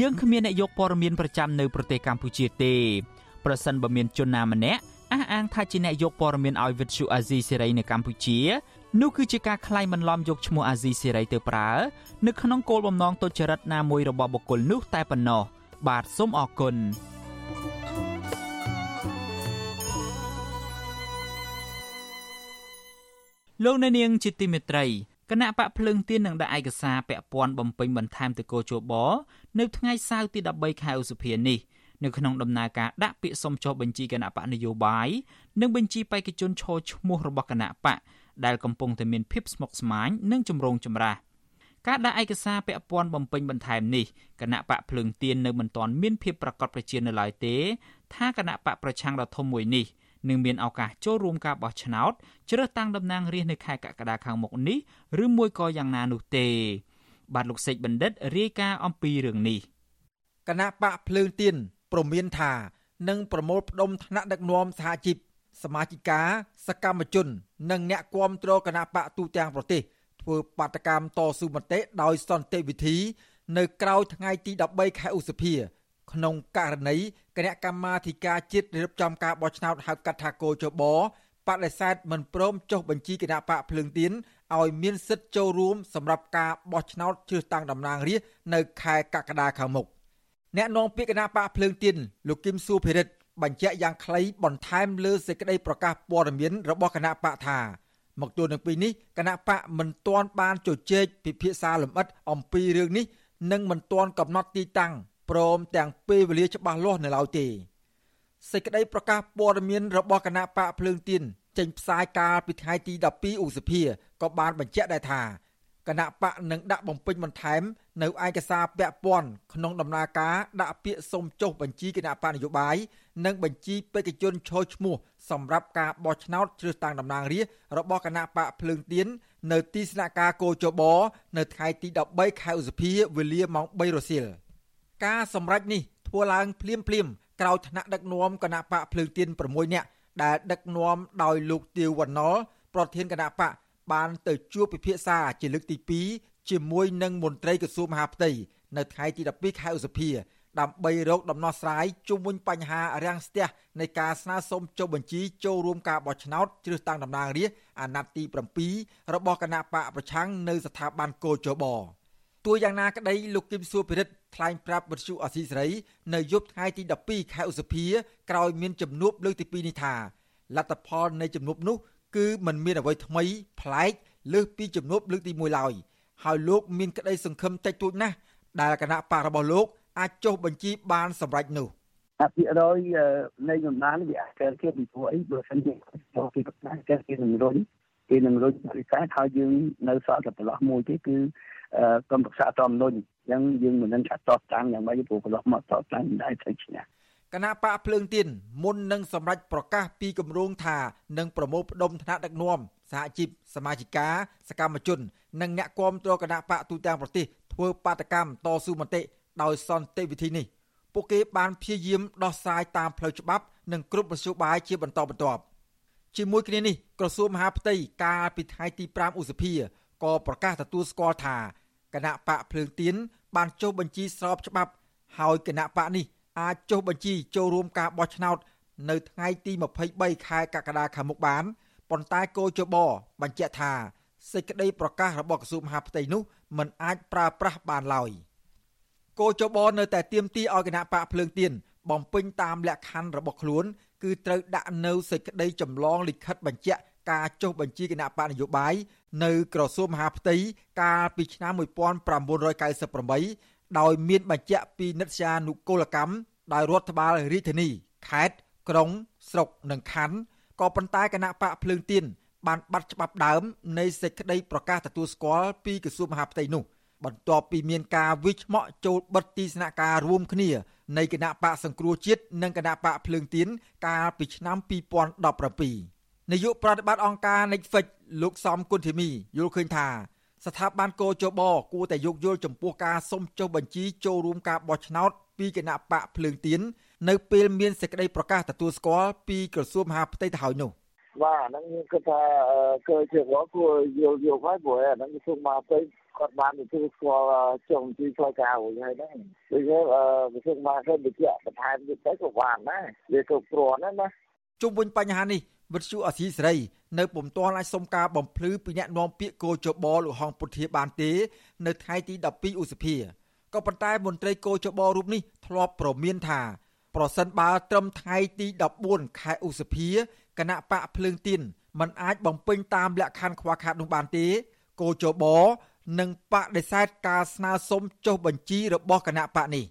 យើងគ្មានអ្នកយកព័ត៌មានប្រចាំនៅប្រទេសកម្ពុជាទេប្រសិនបើមានជនណាម្នាក់អះអាងថាជាអ្នកយកព័ត៌មានឲ្យវិទ្យុអាស៊ីសេរីនៅកម្ពុជានោះគឺជាការក្លែងបន្លំយកឈ្មោះអាស៊ីសេរីទៅប្រើ នៅក្នុងគោលបំណងទុច្ចរិតណាមួយរបស់បុគ្គលនោះតែប៉ុណ្ណោះ បាទសូមអរគុណលោកអ្នកនាងជាទីមេត្រីគណៈបកភ្លើងទៀននឹងដាក់ឯកសារពាក់ព័ន្ធបំពេញបន្ថែមទៅកោជបនៅថ្ងៃសៅរ៍ទី13ខែឧសភានេះនៅក្នុងដំណើរការដាក់ពាក្យសុំចុះបញ្ជីគណៈបកនយោបាយនិងបញ្ជីបេក្ខជនឈរឈ្មោះរបស់គណៈបកដែលកំពុងតែមានភាពស្មុគស្មាញនិងចម្រូងចម្រាស ការដាក់ឯកសារពាក់ព័ន្ធបំពេញបន្ថែមនេះគណៈបកភ្លើងទៀននៅមិនទាន់មានភាពប្រកបប្រជានៅឡើយទេ ថាគណៈបកប្រឆាំងដ៏ធំមួយនេះនឹងមានឱកាសចូលរួមការបោះឆ្នោតជ្រើសតាំងតំណាងរាស្ត្រនៅខែកក្កដាខាងមុខនេះឬមួយក៏យ៉ាងណានោះទេ បាទលោកសេចបណ្ឌិតរាយការណ៍អំពីរឿងនេះគណៈបកភ្លើងទៀនប្រមានថានឹងប្រមូលផ្ដុំថ្នាក់ដឹកនាំសហជីពសមាជិកាសកម្មជន និងអ្នកគាំទ្រគណៈបកទូទាំងប្រទេស ធ្វើបាតកម្មតស៊ូមតិដោយសន្តិវិធី នៅក្រៅថ្ងៃទី13ខែឧសភា ក្នុងករណីគណៈកម្មាធិការជាតិរៀបចំការបោះឆ្នោតហៅកាត់ថាកោជបបដិសេធមិនព្រមចុះបញ្ជីគណៈបកភ្លើងទៀនឲ្យមានសិទ្ធិចូលរួមសម្រាប់ការបោះឆ្នោតជ្រើសតាំងតំណាងរាស្ត្រនៅខែកក្កដាខាងមុខអ្នកនាំពាក្យគណៈបកភ្លើងទៀនលោកគឹមសួភិរិទ្ធបញ្ជាក់យ៉ាងខ្លីបន្ថែមលើសេចក្តីប្រកាសព័ត៌មានរបស់គណៈបកថា មកទល់នឹងពេលនេះគណៈបកមិនទាន់បានជជែកពិភាក្សាលម្អិតអំពីរឿងនេះនិងមិនទាន់កំណត់ទីតាំងព្រមទាំងពេលវេលាច្បាស់លាស់នៅឡើយទេសេចក្តីប្រកាសព័ត៌មានរបស់គណៈបកភ្លើងទៀនចេញផ្សាយកាលពីថ្ងៃទី12ឧសភាក៏បានបញ្ជាក់ដែរថាគណៈបកនឹងដាក់បំពេញបន្ថែមនៅឯកសារពាក់ព័ន្ធក្នុងដំណើរការដាក់ពាក្យសុំចុះបញ្ជីគណៈបកនយោបាយនិងបញ្ជីបេក្ខជនឈរឈ្មោះ សម្រាប់ការបោះឆ្នោតជ្រើសតាំងតំណាងរាស្ត្ររបស់គណៈបកភ្លើងទៀននៅទីស្នាក់ការគោចបនៅថ្ងៃទី13ខែឧសភាវេលាម៉ោង3រសៀលការសម្រេចនេះធ្វើឡើងភ្លាមភ្លាមក្រោយថ្នាក់ដឹកនាំគណៈបកភ្លើងទៀន6នាក់ដែលដឹកនាំដោយលោកទាវវណ្ណលប្រធានគណៈបកបានទៅជួបពិភាក្សាជាលើកទី2ជាមួយនឹងមន្ត្រីក្រសួងមហាផ្ទៃនៅថ្ងៃទី12ខែឧសភា ដើម្បីរកដំណោះស្រាយជុំវិញបញ្ហារាំងស្ទះនៃការស្នើសុំចុះបញ្ជីចូលរួមការបោះឆ្នោតជ្រើសតាំងតំណាងរាស្ត្រអាណត្តិទី7របស់គណៈបកប្រឆាំងនៅស្ថាប័នកោជបទោះយ៉ាងណាក្តីលោកគឹមសួរពិរិទ្ធថ្លែងប្រាប់វិទ្យុអសីសេរីនៅយប់ថ្ងៃទី12ខែឧសភាក្រោយមានជំនួបលើកទី2នេះថាលទ្ធផលនៃជំនួបនោះគឺมันមានអ្វីថ្មីប្លែកលើសពីជំនួបលើកទី1ឡើយហើយលោកមានក្តីសង្ឃឹមតិចតួចណាស់ដែលគណៈបករបស់លោក អាចចុះបញ្ជីបានសម្រេចនោះអភិរយនៃចំណានវាអាចកើតជាពីព្រោះអីបើសិនជាចូលពីប្រកាសកើតជានឹងរុញគេនឹងរុញវិស័យហើយយើងនៅសល់តែប្រឡោះមួយទេគឺក្រុមប្រឹក្សាតំនុញអញ្ចឹងយើងមិននឹងឆាត់តបតាំងយ៉ាងម៉េចព្រោះប្រឡោះមកតបតាំងមិនដែរត្រូវឈ្នះគណៈបកភ្លើងទៀនមុននឹងសម្រេចប្រកាសពីគម្រោងថានឹងប្រមូលផ្ដុំថ្នាក់ដឹកនាំសហជីពសមាជិកាសកម្មជន និងអ្នកគាំទ្រគណៈបកទូទាំងប្រទេសធ្វើបាតកម្មតស៊ូមតិ ដោយសន្តិវិធីនេះពួកគេបានព្យាយាមដោះស្រាយតាមផ្លូវច្បាប់និងគ្រប់មធ្យោបាយជាបន្តបន្ទាប់ជាមួយគ្នានេះក្រសួងមហាផ្ទៃកាលពីថ្ងៃទី5ឧសភាក៏ប្រកាសទទួលស្គាល់ថាគណៈបកភ្លើងទៀនបានចុះបញ្ជីស្របច្បាប់ ហើយគណៈបកនេះអាចចុះបញ្ជីចូលរួមការបោះឆ្នោត នៅថ្ងៃទី23ខែកក្កដាខាងមុខបានប៉ុន្តែគោចបបញ្ជាក់ថាសេចក្តីប្រកាសរបស់ក្រសួងមហាផ្ទៃនោះមិនអាចប្រើប្រាស់បានឡើយ គោចបនៅតែទាមទារឲ្យគណៈបកភ្លើងទៀនបំពេញតាមលក្ខខណ្ឌរបស់ខ្លួនគឺត្រូវដាក់នៅសេចក្តីចម្លងលិខិតបញ្ជាក់ការចុះបញ្ជីគណៈបកនយោបាយនៅក្រសួងមហាផ្ទៃកាលពីឆ្នាំ1998ដោយមានបញ្ជាក់ពីនិត្យានុគោលកម្មដោយរដ្ឋបាលរាជធានីខេត្តក្រុងស្រុកនិងខណ្ឌក៏ប៉ុន្តែគណៈបកភ្លើងទៀនបានបាត់ច្បាប់ដើមនៃសេចក្តីប្រកាសទទួលស្គាល់ពីក្រសួងមហាផ្ទៃនោះ បន្ទាប់ពីមានការវិច្ឆមក់ចូលបិទទីស្នាក់ការរួមគ្នានៃគណៈបកសង្គ្រោះជាតិនិងគណៈបកភ្លើងទៀនកាលពីឆ្នាំ2017នាយកប្រតិបត្តិអង្គការ Netflix លោកសំគុណធីមីយល់ឃើញថាស្ថាប័នកោជបគួរតែយោគយល់ចំពោះការសុំចុះបញ្ជីចូលរួមការបោះឆ្នោតពីគណៈបកភ្លើងទៀននៅពេលមានសេចក្តីប្រកាសទទួលស្គាល់ពីក្រសួងមហាផ្ទៃទៅហើយនោះបាទហ្នឹងគឺថាគឺជារបស់គួរយល់យល់ហើយព្រោះអាហ្នឹងក្រសួងមហាផ្ទៃ គាត់បានទទួលស្គាល់ចុះបញ្ជីឆ្លងការរួចហើយហ្នឹងដូចជាក្រសួងមហាផ្ទៃបញ្ជាក់បន្ថែមទៀតទៅក៏បានដែរវាគ្រប់គ្រាន់ណាជុំវិញបញ្ហានេះវិទ្យុអសីសេរីនៅពុំទាន់អាចសុំការបំភ្លឺពីអ្នកនាំពាក្យកោជបលោកហងពុធាបានទេ នៅថ្ងៃទី12ឧសភាក៏ប៉ុន្តែមន្ត្រីកោជបរូបនេះធ្លាប់ប្រមានថាប្រសិនបើត្រឹមថ្ងៃទី14ខែឧសភាគណៈបកភ្លើងទៀនមិនអាចបំពេញតាមលក្ខខណ្ឌខ្វះខាតនោះបានទេកោជប នឹងបដិសេធការស្នើសុំចុះបញ្ជីរបស់គណៈបកនេះ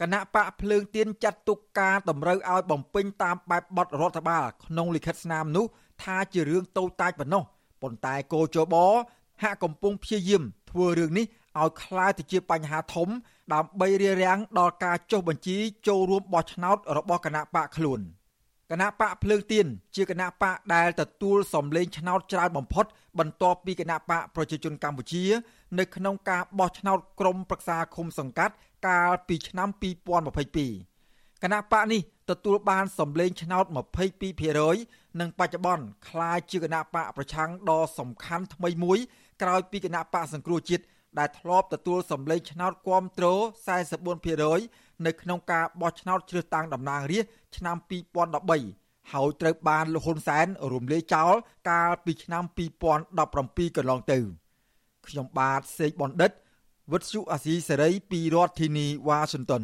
គណៈបកភ្លើងទៀនចាត់ទុកការតម្រូវឲ្យបំពេញតាមបែបបទរដ្ឋបាលក្នុងលិខិតស្នាមនោះថាជារឿងតូចតាចប៉ុណ្ណោះប៉ុន្តែគោចបហាក់កំពុងព្យាយាមធ្វើរឿងនេះឲ្យคล้ายទៅជាបញ្ហាធំ ដើម្បីរារាំងដល់ការចុះបញ្ជីចូលរួមបោះឆ្នោតរបស់គណៈបកខ្លួន គណៈបកភ្លើងទៀនជាគណៈបកដែលទទួលសម្លេងឆ្នោតច្រើនបំផុត បន្ទាប់ពីគណៈបកប្រជាជនកម្ពុជា នៅក្នុងការបោះឆ្នោតក្រុមប្រឹក្សាឃុំសង្កាត់កាលពីឆ្នាំ2022គណៈបកនេះទទួលបានសម្លេងឆ្នោត22%និងបច្ចុប្បន្នក្លាយជាគណៈបកប្រឆាំងដ៏សំខាន់ថ្មីមួយ ក្រោយពីគណៈបកសង្គ្រោះជាតិដែលធ្លាប់ទទួលសម្លេងឆ្នោតគាំទ្រ44% នៅក្នុងការបោះឆ្នោតជ្រើសតាំងតំណាងរាស្ត្រឆ្នាំ2013ហើយត្រូវបានលហ៊ុនសែនរំលាយចោលកាលពីឆ្នាំ2017កន្លងទៅខ្ញុំបាទសេកបណ្ឌិតវិទ្យុអាស៊ីសេរីពីរដ្ឋធានីវ៉ាស៊ីនតោន